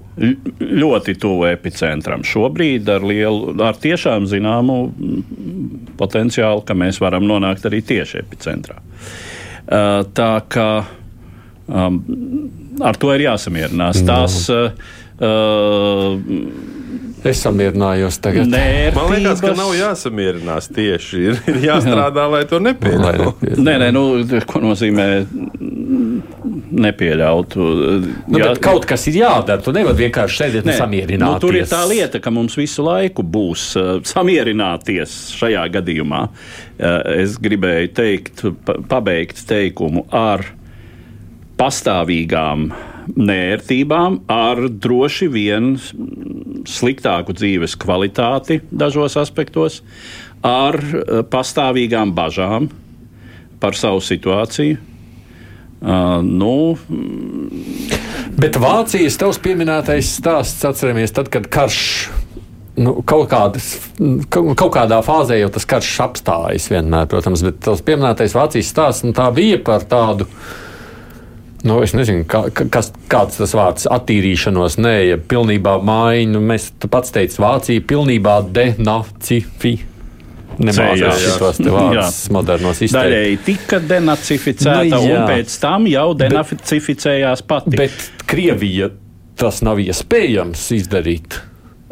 Speaker 3: Ļoti tuvu epicentram. Šobrīd ar lielu, ar tiešām zināmu potenciālu, ka mēs varam nonākt arī tieši epicentrā. Eh, tā kā um, ar to ir jāsamierinās. Tās, uh,
Speaker 1: Es samierinājos tagad.
Speaker 3: Nērtības.
Speaker 5: Man liekas, ka nav jāsamierinās tieši. Ir, ir jāstrādā, lai to nepieļautu.
Speaker 3: Nē, nē, nu, ko nozīmē nepieļautu?
Speaker 1: Nu, Jā, kaut kas ir jādara. Tu nevari vienkārši sēdēt un samierināties. Nu,
Speaker 3: tur ir tā lieta, ka mums visu laiku būs uh, samierināties šajā gadījumā. Uh, es gribēju teikt, pabeigt teikumu ar pastāvīgām nērtībām, ar droši vien sliktāku dzīves kvalitāti dažos aspektos, ar eh, pastāvīgām bažām par savu situāciju. Uh, nu,
Speaker 1: Bet Vācijas tavs pieminētais stāsts atceramies tad, kad karš nu, kaut, kādas, kaut kādā fāzē jau tas karš apstājas vienmēr, protams, bet tas pieminētais Vācijas stāsts nu, bija par tādu Nu, es nezinu, kā, kas, kāds tas vārds - attīrīšanos, nē, ja pilnībā maiņa. Nu, mēs pats teicām, Vācija pilnībā denacifi. Nemācījās tos vārdus modernos izteikt.
Speaker 3: Daļēji tika denacificēta, nu, jā. un pēc tam jau denacificējās pati.
Speaker 1: Bet Krievija tas nav iespējams izdarīt.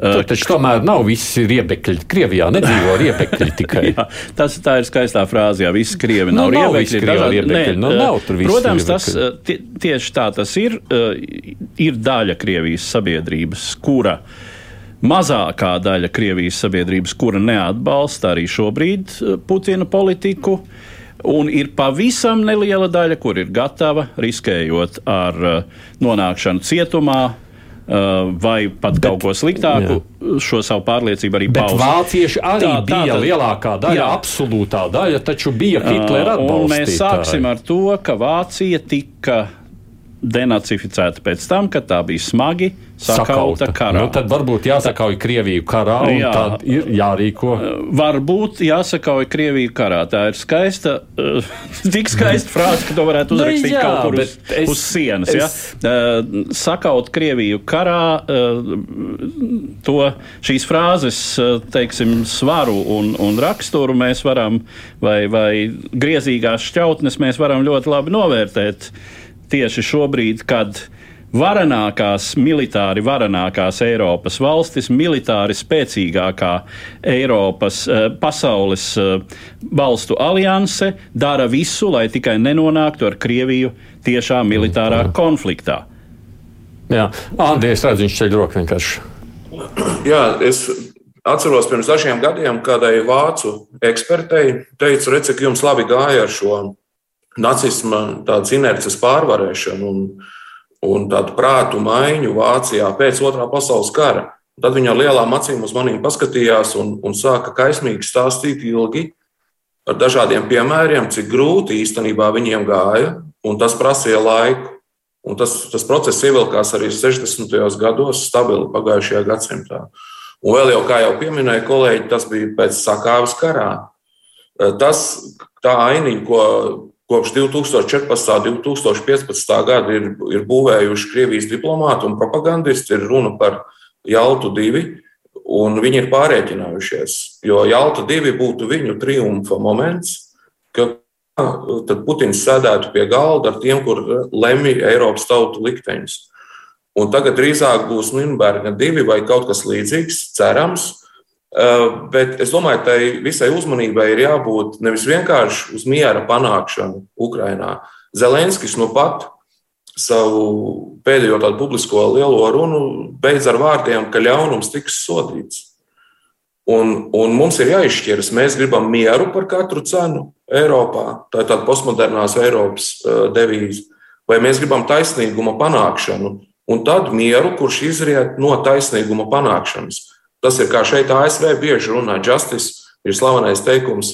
Speaker 1: Tur taču tomēr nav visi riebekļi. Krievijā nedzīvo riebekļi tikai.
Speaker 3: jā, tas tā ir skaistā frāze, jā, visi krievi nav,
Speaker 1: nu, nav
Speaker 3: riebekļi.
Speaker 1: Dažādi, riebekļi. Nē, nu, nav tur visi
Speaker 3: Protams,
Speaker 1: riebekļi.
Speaker 3: tas tie, tieši tā tas ir. Ir daļa Krievijas sabiedrības, kura mazākā daļa Krievijas sabiedrības, kura neatbalsta arī šobrīd Putina politiku. Un ir pavisam neliela daļa, kur ir gatava riskējot ar nonākšanu cietumā, vai pat bet, kaut ko sliktāku, jā. šo savu pārliecību arī
Speaker 1: pauž. Vācieši arī tā, bija tā, lielākā daļa, jā. absolūtā daļa, taču bija Hitlera atbalstītāji.
Speaker 3: Mēs sāksim ar to, ka Vācija tika denacificēta pēc tam, kad tā bija smagi sakauta, sakauta. karā.
Speaker 1: Nu, tad varbūt jāsakauj Krieviju karā, un Jā, tad ir jārīko.
Speaker 3: Varbūt jāsakauj Krieviju karā. Tā ir skaista, uh, tik skaista frāze, ka to varētu nu uzrakstīt jā, kaut kur uz, es, uz sienas. Es, ja? uh, sakaut Krieviju karā, uh, to šīs frāzes, teiksim, svaru un, un raksturu mēs varam, vai, vai griezīgās šķautnes mēs varam ļoti labi novērtēt tieši šobrīd, kad varenākās, militāri varenākās Eiropas valstis, militāri spēcīgākā Eiropas eh, pasaules eh, valstu alianse dara visu, lai tikai nenonāktu ar Krieviju tiešā militārā mm. konfliktā.
Speaker 1: Jā, Andri, es redzu, viņš ceļ roku vienkārši.
Speaker 2: Jā, es atceros pirms dažiem gadiem, kādai vācu ekspertei teicu, redz, cik jums labi gāja ar šo nacisma tādas inerces pārvarēšanu un, un tādu prātu maiņu Vācijā pēc otrā pasaules kara. Tad viņa ar lielām acīm uz maniem paskatījās un, un sāka kaismīgi stāstīt ilgi ar dažādiem piemēriem, cik grūti īstenībā viņiem gāja, un tas prasīja laiku. Un tas, tas process ievilkās arī 60. gados, stabili pagājušajā gadsimtā. Un vēl jau, kā jau pieminēja kolēģi, tas bija pēc sakāves karā. Tas, tā ainiņa, ko kopš 2014. un 2015. gada ir, ir būvējuši Krievijas diplomāti un propagandisti. Ir runa par Jaltu divi, un viņi ir pārreķinājušies. Jo Jalta divi būtu viņu triumfa moments, ka tad Putins sēdētu pie galda ar tiem, kur lemj Eiropas tautu likteņus. Un tagad drīzāk būs Nīderlandē divi vai kaut kas līdzīgs, cerams, bet es domāju, ka visai uzmanībai ir jābūt nevis vienkārši uz miera panākšanu Ukrajinā. Zelenskis nu pat savu pēdējo tādu publisko lielo runu beidz ar vārdiem, ka ļaunums tiks sodīts. Un, un mums ir jāizšķiras, mēs gribam mieru par katru cenu Eiropā. Tā ir tāda postmodernās Eiropas eh, devīze. Vai mēs gribam taisnīguma panākšanu, un tad mieru, kurš izriet no taisnīguma panākšanas. Tas ir kā šeit ASV bieži runā justice, ir slavenais teikums,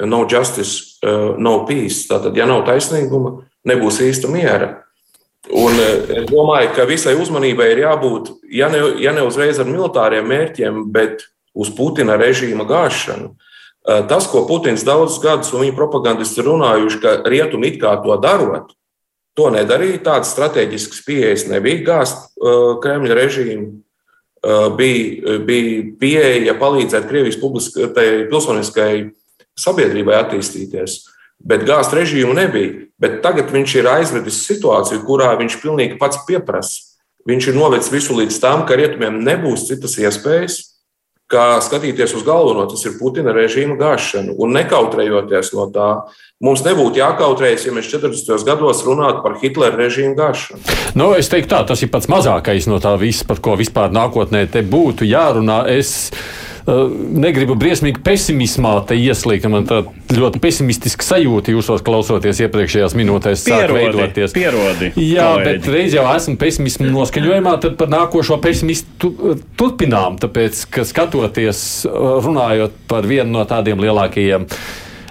Speaker 2: no justice, uh, no peace. Tātad, ja nav taisnīguma, nebūs īsta miera. Un uh, es domāju, ka visai uzmanībai ir jābūt, ja ne, ja ne uzreiz ar militāriem mērķiem, bet uz Putina režīma gāšanu. Uh, tas, ko Putins daudzus gadus un viņa propagandisti runājuši, ka rietumi it kā to darot, to nedarīja. Tādas strateģiskas pieejas nebija gāzt Kremļa režīmu. Eh, bija, eh, bija pieeja palīdzēt Krievijas pilsoniskai sabiedrībai attīstīties. Bet gāzt režīmu nebija. Bet tagad viņš ir aizvedis situāciju, kurā viņš pilnīgi pats pieprasa. Viņš ir novedis visu līdz tam, ka rietumiem nebūs citas iespējas, kā skatīties uz galveno, tas ir Putina režīma gāšana. Un nekautrējoties no tā, mums nebūtu jākautrējas, ja mēs 40. gados runātu par Hitlera režīmu gāšanu.
Speaker 1: Nu, es teiktu, tā, tas ir pats mazākais no tā visa, par ko vispār nākotnē te būtu jārunā. Es negribu briesmīgi pesimismā te ieslīgt. Man tā ļoti pesimistiska sajūta jūsos klausoties iepriekšējās minūtēs.
Speaker 3: Pierodi, pierodi,
Speaker 1: Jā, kolēģi. bet reiz jau esmu pesimismu noskaņojumā, tad par nākošo pesimistu turpinām. Tāpēc, ka skatoties, runājot par vienu no tādiem lielākajiem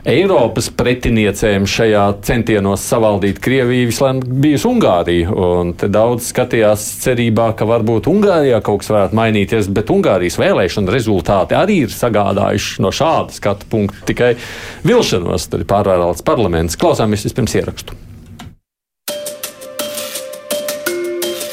Speaker 1: Eiropas pretiniecēm šajā centienos savaldīt Krieviju vislabāk bijusi Ungārija. Daudz skatījās cerībā, ka varbūt Ungārijā kaut kas varētu mainīties, bet Ungārijas vēlēšana rezultāti arī ir sagādājuši no šāda skatu punkta tikai vilšanos. Tad ir pārvērāts parlaments. Klausāmies vispirms ierakstu.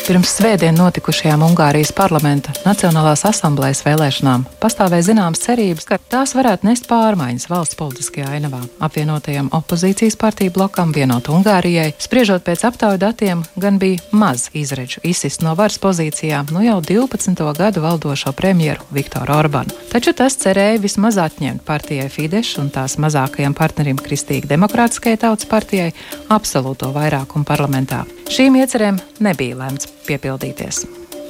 Speaker 4: Pirms svētdien notikušajām Ungārijas parlamenta Nacionālās asamblējas vēlēšanām pastāvēja zināmas cerības, ka tās varētu nest pārmaiņas valsts politiskajā ainavā. Apvienotajam opozīcijas partiju blokam vienot Ungārijai, spriežot pēc aptauju datiem, gan bija maz izredzu izsist no varas pozīcijām nu jau 12. gadu valdošo premjeru Viktoru Orbanu. Taču tas cerēja vismaz atņemt partijai Fidesz un tās mazākajam partnerim Kristīgi Demokrātiskajai tautas partijai absolūto vairākumu parlamentā. Šīm iecerēm nebija lemts piepildīties.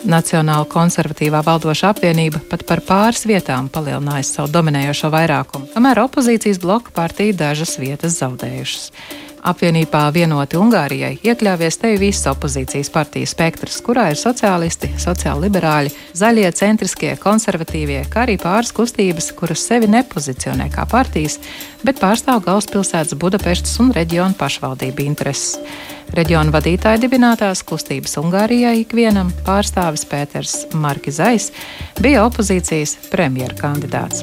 Speaker 4: Nacionāla konservatīvā valdoša apvienība pat par pāris vietām palielinājusi savu dominējošo vairākumu, kamēr opozīcijas bloka partija dažas vietas zaudējušas. Apvienībā vienoti Ungārijai iekļāvies te visas opozīcijas partiju spektrs, kurā ir sociālisti, sociāli-liberāļi, zaļie, centriskie, konservatīvie, kā arī pāris kustības, kuras sevi nepozicionē kā partijas, bet pārstāv galvaspilsētas Budapestas un reģionu pašvaldību intereses. Reģiona vadītāja dibinātās kustības Ungārijai ikvienam pārstāvis Pēters Markizais bija opozīcijas premjera kandidāts.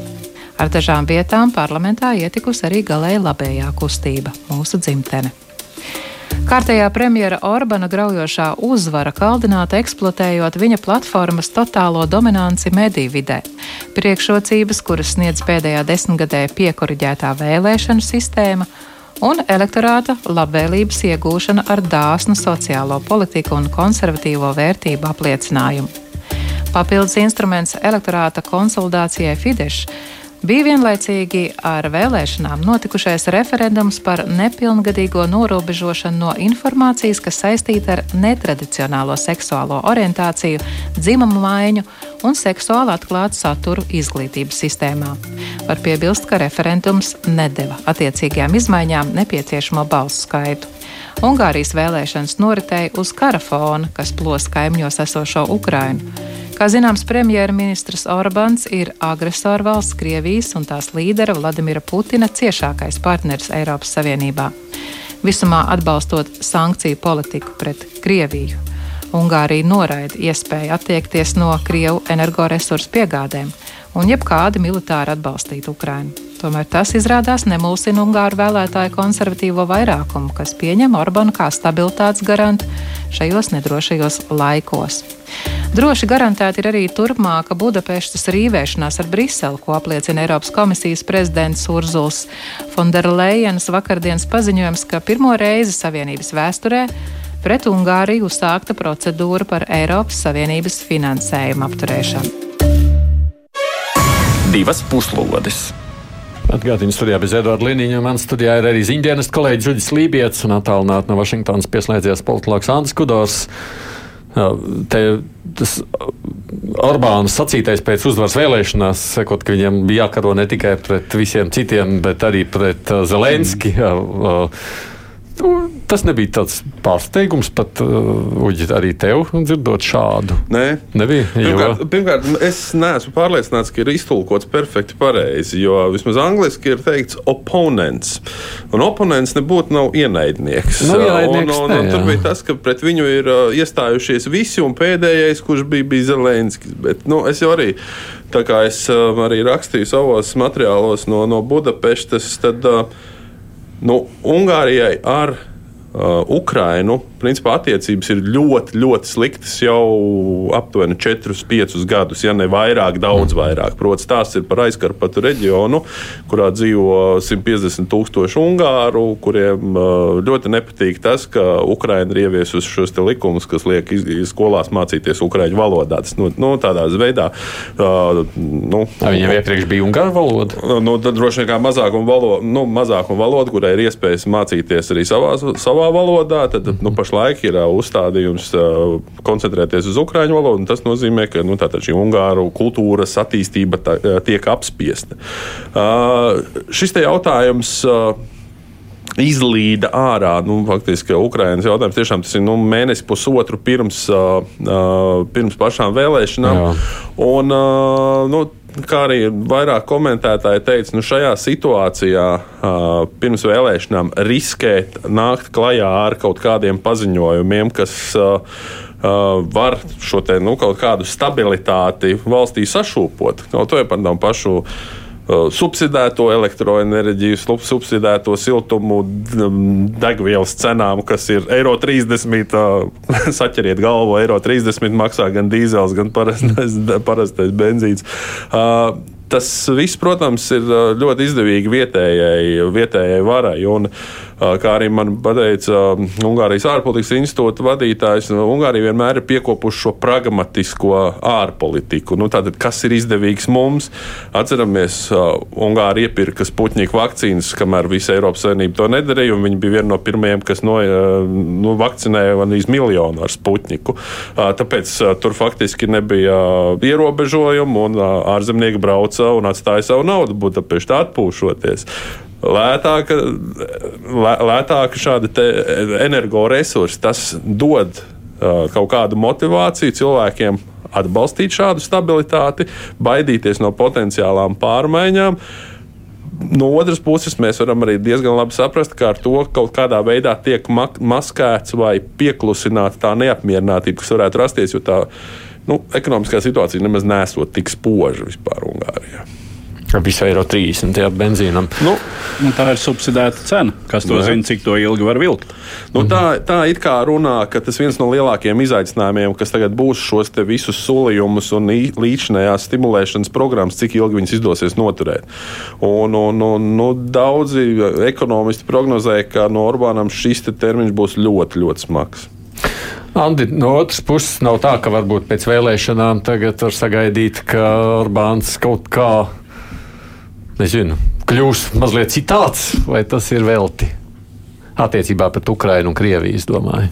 Speaker 4: Ar dažām vietām parlamentā ietikusi arī galēji labējā kustība - mūsu dzimtene. Kārtējā premjera Orbana graujošā uzvara kaldināta eksploatējot viņa platformas totālo dominanci mediju vidē. Priekšrocības, kuras sniedz pēdējā desmitgadē piekoriģētā vēlēšanu sistēma, un elektorāta labvēlības iegūšana ar dāsnu sociālo politiku un konservatīvo vērtību apliecinājumu. Papildus instruments elektorāta konsolidācijai Fidesz Bija vienlaicīgi ar vēlēšanām notikušais referendums par nepilngadīgo norobežošanu no informācijas, kas saistīta ar netradicionālo seksuālo orientāciju, dzimumu maiņu un seksuāli atklātu saturu izglītības sistēmā. Var piebilst, ka referendums nedeva attiecīgajām izmaiņām nepieciešamo balsu skaitu. Ungārijas vēlēšanas noritēja uz kara fona, kas plos kaimiņos esošo Ukrainu. Kā zināms, premjerministrs Orbāns ir agresoru valsts Krievijas un tās līdera Vladimira Putina ciešākais partneris Eiropas Savienībā. Visumā atbalstot sankciju politiku pret Krieviju. Ungārija noraida iespēju attiekties no Krievu energoresursu piegādēm un jebkādi militāri atbalstīt Ukrainu. Tomēr tas izrādās nemulsina Ungāru vēlētāju konservatīvo vairākumu, kas pieņem Orbānu kā stabilitātes garantu šajos nedrošajos laikos. Droši garantēta ir arī turpmāka Budapestas rīvēšanās ar Briseli, ko apliecina Eiropas komisijas prezidents Urzuls Fonderlejenas vakardienas paziņojums, ka pirmo reizi Savienības vēsturē pret Ungāriju uzsākta procedūra par Eiropas Savienības finansējumu apturēšanu.
Speaker 8: Divas puslodes!
Speaker 1: Atgādījums studijā bez Edvarda Liniņa. Man studijā ir arī ziņdienas kolēģis Žudis Lībijams un attālināti no Vašingtonas pieslēdzies politologs Andris Kudors. Te, tas Orbāns sacītais pēc uzvaras vēlēšanās, sakot, ka viņiem bija jākaro ne tikai pret visiem citiem, bet arī pret Zelenski. Mm. Nu, tas nebija tāds pārsteigums pat uh, Uģi, arī tev dzirdot šādu.
Speaker 5: Nē,
Speaker 1: nebija.
Speaker 5: Pirmkārt, pirmkārt, es neesmu pārliecināts, ka ir iztulkots perfekti pareizi, jo vismaz angliski ir teikts oponents. Un oponents nebūtu nav ienaidnieks.
Speaker 1: Nav ienaidnieks
Speaker 5: un, un, un, un tur bija tas, ka pret viņu ir uh, iestājušies visi, un pēdējais, kurš bija, bija Zelenskis. Bet nu, es jau arī. Tā kā es uh, arī rakstīju savos materiālos no, no Budapestas, tad uh, Nu, Ungārijai ar uh, Ukrainu principā attiecības ir ļoti, ļoti sliktas jau aptuveni 4-5 gadus, ja ne vairāk, daudz vairāk. Protams, tās ir par aizkarpatu reģionu, kurā dzīvo 150 tūkstoši ungāru, kuriem ļoti nepatīk tas, ka Ukraina ir ieviesusi šos likumus, kas liek skolās mācīties ukraiņu valodā. Tas nu, nu, tādā veidā. Uh,
Speaker 1: nu, Viņam iepriekš bija ungāru valoda?
Speaker 5: Nu, tad droši vien kā mazākuma valoda, nu, mazākuma valoda, kurai ir iespējas mācīties arī savā, savā valodā. Tad, nu, pašlaik ir uzstādījums koncentrēties uz ukraiņu valodu. Tas nozīmē, ka nu, šī ungāru kultūras attīstība tā, tiek apspiesta. Šis jautājums izlīda ārā. Nu, faktiski Ukraiņas jautājums tiešām tas ir nu, mēnesis, pusotru pirms, uh, pirms pašām vēlēšanām. Jā. Un, uh, nu, kā arī vairāk komentētāji teica, nu šajā situācijā pirms vēlēšanām riskēt nākt klajā ar kaut kādiem paziņojumiem, kas var šo te, nu, kaut kādu stabilitāti valstī sašūpot. To jau par tām pašu subsidēto elektroenerģiju, subsidēto siltumu degvielas cenām, kas ir eiro 30. Saķeriet galvu, eiro 30 maksā gan dīzels, gan parastais, parastais benzīns. Tas viss, protams, ir ļoti izdevīgi vietējai, vietējai varai. Un, kā arī man teica Ungārijas ārpolitikas institūta vadītājs, Ungārija vienmēr ir piekopuši šo pragmatisko ārpolitiku. Nu, tātad, kas ir izdevīgs mums? Atceramies, Ungārija iepirka Sputņika vakcīnas, kamēr visa Eiropas Savienība to nedarīja, un viņi bija viena no pirmajiem, kas no, nu, vakcinēja gandrīz miljonu ar Sputņiku. Tāpēc tur faktiski nebija ierobežojumu, un ārzemnieki brauca un atstāja savu naudu Budapeštā atpūšoties. Lētāka, lētāka šāda energoresursa. Tas dod uh, kaut kādu motivāciju cilvēkiem atbalstīt šādu stabilitāti, baidīties no potenciālām pārmaiņām. No otras puses, mēs varam arī diezgan labi saprast, ka ar to kaut kādā veidā tiek maskēts vai pieklusināta tā neapmierinātība, kas varētu rasties, jo tā nu, ekonomiskā situācija nemaz nesot tik spoža vispār Ungārijā.
Speaker 1: Visu eiro 30 benzīnam.
Speaker 3: Nu, nu, tā ir subsidēta cena. Kas to ne. zina, cik to ilgi var vilkt?
Speaker 5: Nu, tā, tā it kā runā, ka tas viens no lielākajiem izaicinājumiem, kas tagad būs šos visus solījumus un līdzinājās stimulēšanas programmas, cik ilgi viņas izdosies noturēt. Un, un, un, nu, daudzi ekonomisti prognozē, ka no Orbānam šis te termiņš būs ļoti, ļoti smags.
Speaker 1: Andi, no otras puses, nav tā, ka varbūt pēc vēlēšanām tagad var sagaidīt, ka Orbāns kaut kā nezinu, kļūs mazliet citāds, vai tas ir velti attiecībā pret Ukrainu un Krieviju, es domāju.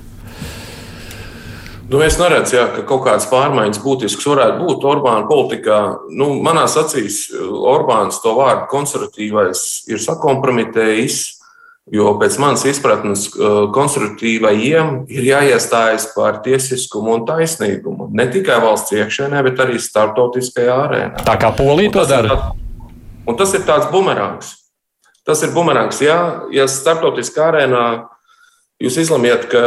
Speaker 2: Nu, es neredzu, jā, ka kaut kādas pārmaiņas būtiskas varētu būt Orbāna politikā. Nu, manā acīs Orbāns to vārdu konservatīvais ir sakompromitējis, jo pēc manas izpratnes konservatīvajiem ir jāiestājas par tiesiskumu un taisnīgumu. Ne tikai valsts iekšēnē, bet arī starptautiskajā arēnā.
Speaker 1: Tā kā Polija to dara. Tā,
Speaker 2: Un tas ir tāds bumerāns. Tas ir bumerāns. Ja, ja starptautiskā arēnā jūs izlemjat, ka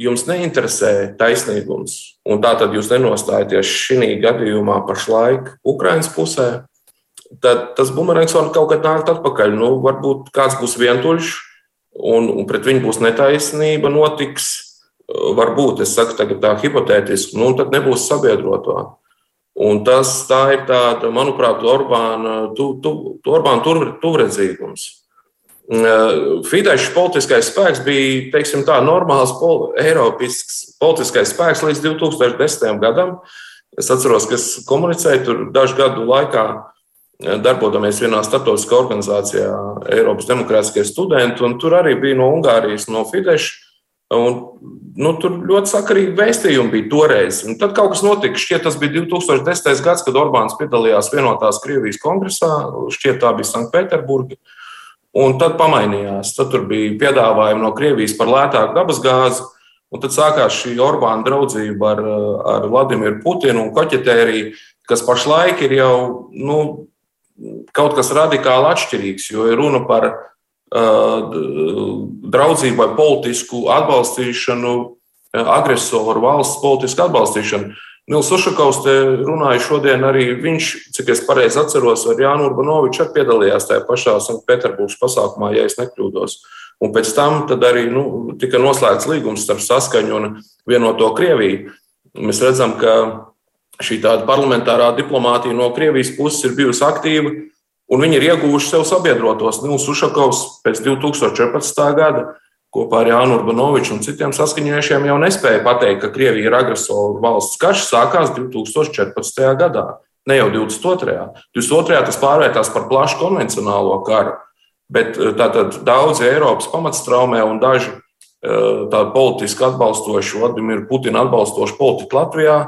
Speaker 2: jums neinteresē taisnīgums, un tā tad jūs nenostājaties šī gadījumā pašlaik Ukraiņas pusē, tad tas bumerāns var kaut kad nākt atpakaļ. Nu, varbūt kāds būs vientuļš, un, un pret viņu būs netaisnība, notiks. Varbūt es saku tā hipotētiski, nu, tad nebūs sabiedroto. Un tas ir tāda, manuprāt, Orbāna, tu, tu, Orbāna tur, tuvredzīgums. Mm, Fidesz politiskais spēks bija teiksim, tā, normāls pol, Eiropas politiskais spēks līdz 2010. gadam. Es atceros, ka es komunicēju tur dažu gadu laikā, darbojamies vienā starptautiskā organizācijā, Eiropas Demokrātiskie studenti, un tur arī bija no Ungārijas, no Fidesz Un, nu, tur ļoti sakarīgi vēstījumi bija toreiz. Un tad kaut kas notika. Šķiet, tas bija 2010. gads, kad Orbāns piedalījās vienotās Krievijas kongresā. Šķiet, tā bija Sanktpēterburga. Un tad pamainījās. Tad bija piedāvājumi no Krievijas par lētāku dabasgāzi. Un tad sākās šī Orbāna draudzība ar, ar Vladimiru Putinu un koķetēriju, kas pašlaik ir jau nu, kaut kas radikāli atšķirīgs, jo ir runa par draudzību vai politisku atbalstīšanu, agresoru valsts politisku atbalstīšanu. Nils Ušakovs te runāja šodien arī viņš, cik es pareizi atceros, ar Jānu Urbanoviču arī piedalījās tajā pašā Sanktpēterburgas pasākumā, ja es nekļūdos. Un pēc tam arī nu, tika noslēgts līgums starp saskaņu un vienoto Krieviju. Mēs redzam, ka šī tāda parlamentārā diplomātija no Krievijas puses ir bijusi aktīva un viņi ir ieguvuši sev sabiedrotos. Nils Ušakovs pēc 2014. gada kopā ar Jānu Urbanoviču un citiem saskaņojušiem jau nespēja pateikt, ka Krievija ir agresoru valsts. Karš sākās 2014. gadā, ne jau 22. 22. tas pārvērtās par plašu konvencionālo karu, bet eh, tātad daudzi Eiropas pamatstraumē un daži eh, tādi politiski atbalstoši, Vladimiru Putinu atbalstoši politiku Latvijā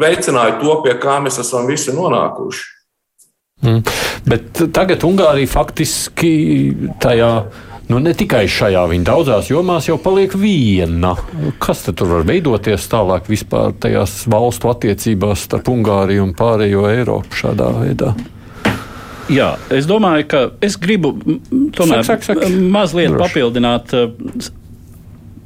Speaker 2: veicināja to, pie kā mēs esam visi nonākuši.
Speaker 1: Mm. Bet tagad Ungārija faktiski tajā. Nu, ne tikai šajā, viņa daudzās jomās jau paliek viena. Kas tur var veidoties tālāk vispār tajās valstu attiecībās starp Ungāriju un pārējo Eiropu šādā veidā?
Speaker 3: Jā, es domāju, ka es gribu tomēr sak, sak, sak. mazliet Droši. papildināt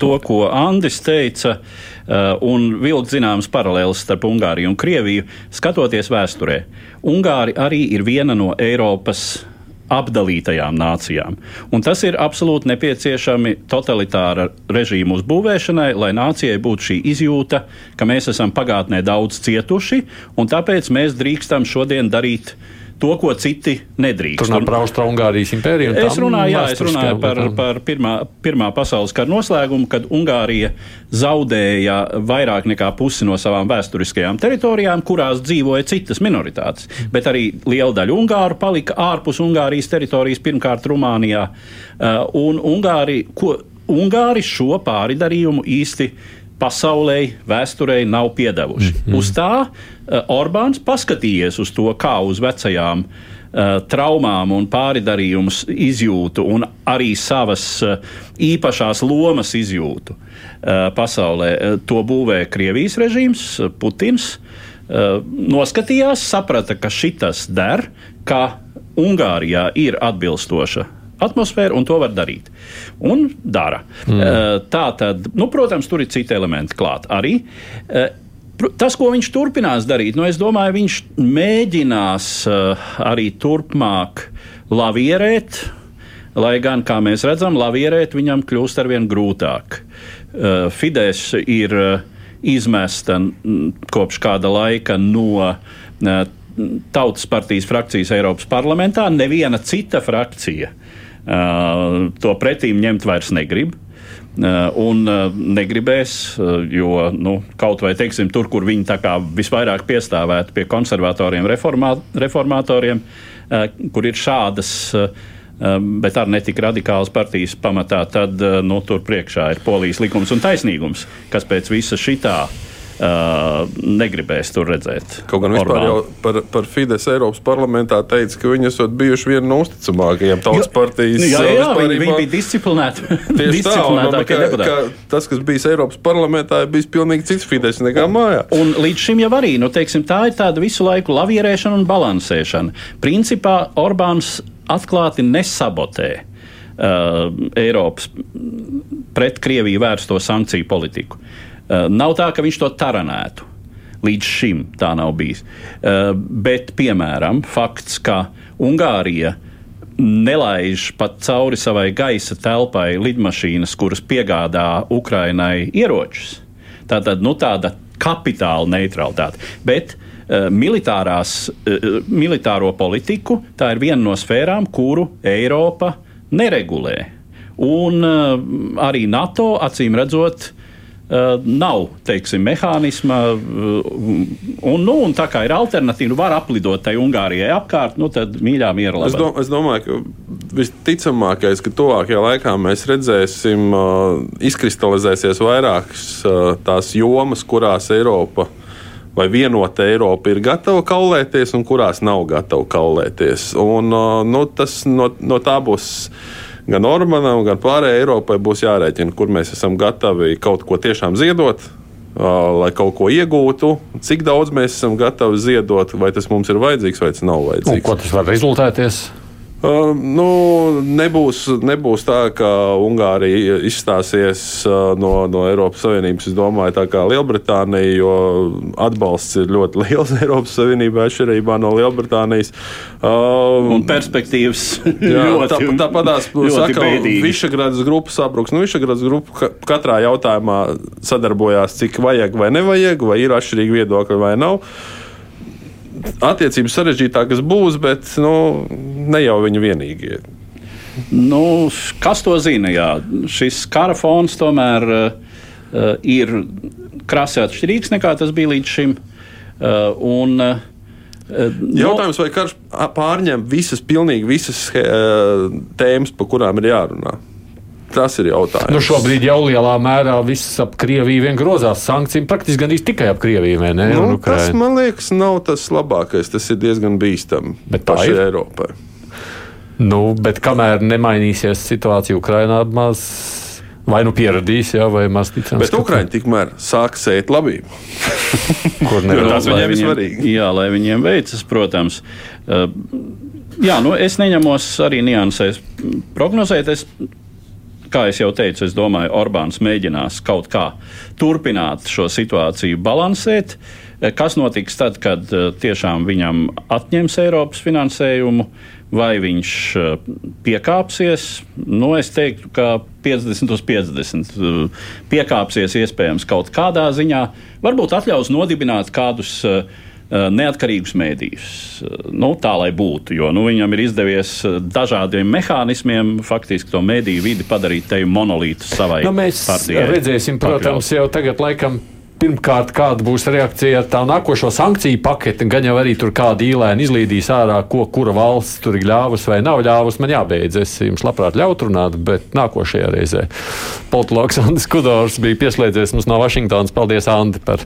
Speaker 3: to, ko Andris teica, uh, un vilkt zināmas paralēles starp Ungāriju un Krieviju, skatoties vēsturē. Ungāri arī ir viena no Eiropas apdalītajām nācijām. Un tas ir absolūti nepieciešami totalitāra režīmu uzbūvēšanai, lai nācijai būtu šī izjūta, ka mēs esam pagātnē daudz cietuši, un tāpēc mēs drīkstam šodien darīt uh, to, ko citi nedrīkst.
Speaker 1: Tur nav par Austrijas-Ungārijas impēriju.
Speaker 3: Es runāju, jā, es runāju par, par pirmā, pirmā pasaules kara noslēgumu, kad Ungārija zaudēja vairāk nekā pusi no savām vēsturiskajām teritorijām, kurās dzīvoja citas minoritātes. Bet arī liela daļa Ungāru palika ārpus Ungārijas teritorijas, pirmkārt Rumānijā. Uh, un Ungāri, ko, Ungāri šo pāridarījumu īsti pasaulē, vēsturē nav piedevuši. Mm -hmm. Uz tā uh, Orbāns paskatījies uz to kā uz vecajām traumām un pāridarījumus izjūtu, un arī savas īpašās lomas izjūtu pasaulē. To būvē Krievijas režīms, Putins. Noskatījās, saprata, ka šitas der, ka Ungārijā ir atbilstoša atmosfēra, un to var darīt. Un dara. Mm. Tā tad, nu, protams, tur ir citi elementi klāt arī. Tas, ko viņš turpinās darīt, nu, es domāju, viņš mēģinās uh, arī turpmāk lavierēt, lai gan, kā mēs redzam, lavierēt viņam kļūst arvien grūtāk. Uh, Fidesz ir izmesta kopš kāda laika no Tautas partijas frakcijas Eiropas parlamentā. Neviena cita frakcija uh, to pretīm ņemt vairs negrib. Eh, un eh, negribēs, eh, jo nu, kaut vai teiksim, tur, kur viņi visvairāk piestāvētu pie konservatoriem, reformā, reformatoriem, kur ir šādas, bet ar netik radikālas partijas pamatā, tad nu, tur priekšā ir polijas likums un taisnīgums, kas pēc visa šitā uh, negribēs tur redzēt.
Speaker 5: Kaut gan vispār jau par, par Fides Eiropas parlamentā teica, ka viņi esat bijuši viena no uzticamākajām tautas partijas.
Speaker 3: Jā viņi, bija disciplinēti.
Speaker 5: Tieši tā, un, ka, ka tas, kas bijis Eiropas parlamentā, ir bijis pilnīgi cits Fides nekā mājā.
Speaker 3: Un līdz šim jau arī, nu, teiksim, tā ir tāda visu laiku lavierēšana un balansēšana. Principā Orbāns atklāti nesabotē. Uh, Eiropas pret Krieviju vērsto sankciju politiku. Eh, nav tā, ka viņš to taranētu. Līdz šim tā nav bijis. Eh, bet, piemēram, fakts, ka Ungārija nelaiž pat cauri savai gaisa telpai lidmašīnas, kuras piegādā Ukrainai ieročus. Tātad nu, tāda kapitāla neutralitāte. Bet uh, militārās, uh, militāro politiku tā ir viena no sfērām, kuru Eiropa neregulē. Un uh, arī NATO acīm redzot, nav teiksim, mehānisma, uh, un, nu, un tā kā ir alternatīva, var aplidot tai Ungārijai apkārt, nu, tad mīļā miera
Speaker 5: labā. Es, do, es domāju, ka visticamākais, ka tuvākajā laikā mēs redzēsim, uh, izkristalizēsies vairākas uh, tās jomas, kurās Eiropa vai vienota Eiropa ir gatava kaulēties, un kurās nav gatava kaulēties. Un, uh, nu, tas no, no tā būs gan Orbanam, gan pārējai Eiropai būs jārēķina, kur mēs esam gatavi kaut ko tiešām ziedot. Lai kaut ko iegūtu, cik daudz mēs esam gatavi ziedot, vai tas mums ir vajadzīgs, vai tas nav vajadzīgs. Un
Speaker 1: ko tas var rezultēties?
Speaker 5: Uh, nu, nebūs, nebūs tā, ka Ungārija izstāsies uh, no, no Eiropas Savienības. Es domāju, tā kā Lielbritānija, jo atbalsts ir ļoti liels Eiropas Savienībā, atšķirībā no Lielbritānijas.
Speaker 3: Uh, Un perspektīvas
Speaker 5: jā, ļoti, tā, tāpatās, saka, Višagradas grupa sabruks. Nu, Višagradas grupa katrā jautājumā sadarbojās, cik vajag vai nevajag, vai ir atšķirīgi viedokļi vai nav attiecības sarežģītākas būs, bet nu, ne jau viņi vienīgie.
Speaker 3: Nu, kas to zina? Jā. Šis kara fons tomēr uh, ir krasi atšķirīgs nekā tas bija līdz šim. Uh, un, uh,
Speaker 5: Jautājums, vai karš pārņem visas, pilnīgi visas uh, tēmas, par kurām ir jārunā? Tas ir jautājums.
Speaker 1: Nu šobrīd jau lielā mērā viss ap Krieviju vien grozās. Sankcijas praktiski gandrīz tikai ap Krieviju. Ne,
Speaker 5: nu, nu, tas, man liekas, nav tas labākais. Tas ir diezgan bīstami pašai Eiropai.
Speaker 1: Nu, bet kamēr nemainīsies situācija Ukrainā, maz vai nu pieradīs, jā, vai maz ticams.
Speaker 5: Bet Ukraiņi tikmēr sāk sēt labību.
Speaker 3: Kur nevar tas viņiem ir svarīgi? Jā, lai viņiem veicas, protams. Uh, jā, nu es neņemos arī niansēs prognozēt. Es kā jau teicu, es domāju, Orbāns mēģinās kaut kā turpināt šo situāciju balansēt. Kas notiks tad, kad eh, tiešām viņam atņems Eiropas finansējumu, vai viņš eh, piekāpsies? Nu, es teiktu, ka 50 uz 50 eh, piekāpsies iespējams kaut kādā ziņā. Varbūt atļaus nodibināt kādus uh, neatkarīgus mēdījus. Eh, nu, tā lai būtu, jo nu, viņam ir izdevies eh, dažādiem mehānismiem faktiski to mediju vidi padarīt te monolītu savai.
Speaker 1: Nu, mēs partijai. redzēsim, protams, jau tagad laikam pirmkārt, kāda būs reakcija ar tā nākošo sankciju paketi, gan jau arī tur kāda īlēna izlīdīs ārā, ko kura valsts tur ir ļāvusi vai nav ļāvusi. Man jābeidz, es jums labprāt ļautu runāt, bet nākošajā reizē politologs Andris Kudors bija pieslēdzies mums no Vašingtonas. Paldies, Andi, par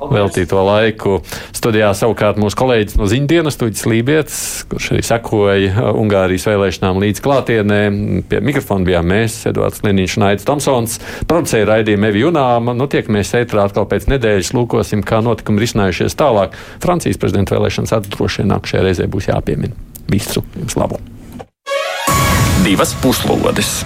Speaker 1: veltīto laiku. Studijā savukārt mūsu kolēģis no ziņdienas, Tuģis Lībijams, kurš arī sekoja Ungārijas vēlēšanām līdz klātienē. Pie mikrofona bijām mēs, Edvards Liniņš un Aits Tomsons. Producēja raidījumu Evi Junām. Nu, tiekamies ētrā atkal pēc nedēļas. Lūkosim, kā notikumi risinājušies tālāk. Francijas prezidenta vēlēšanas droši vien nākamajā reizē būs jāpiemina. Visu jums labu!
Speaker 8: Divas puslodes!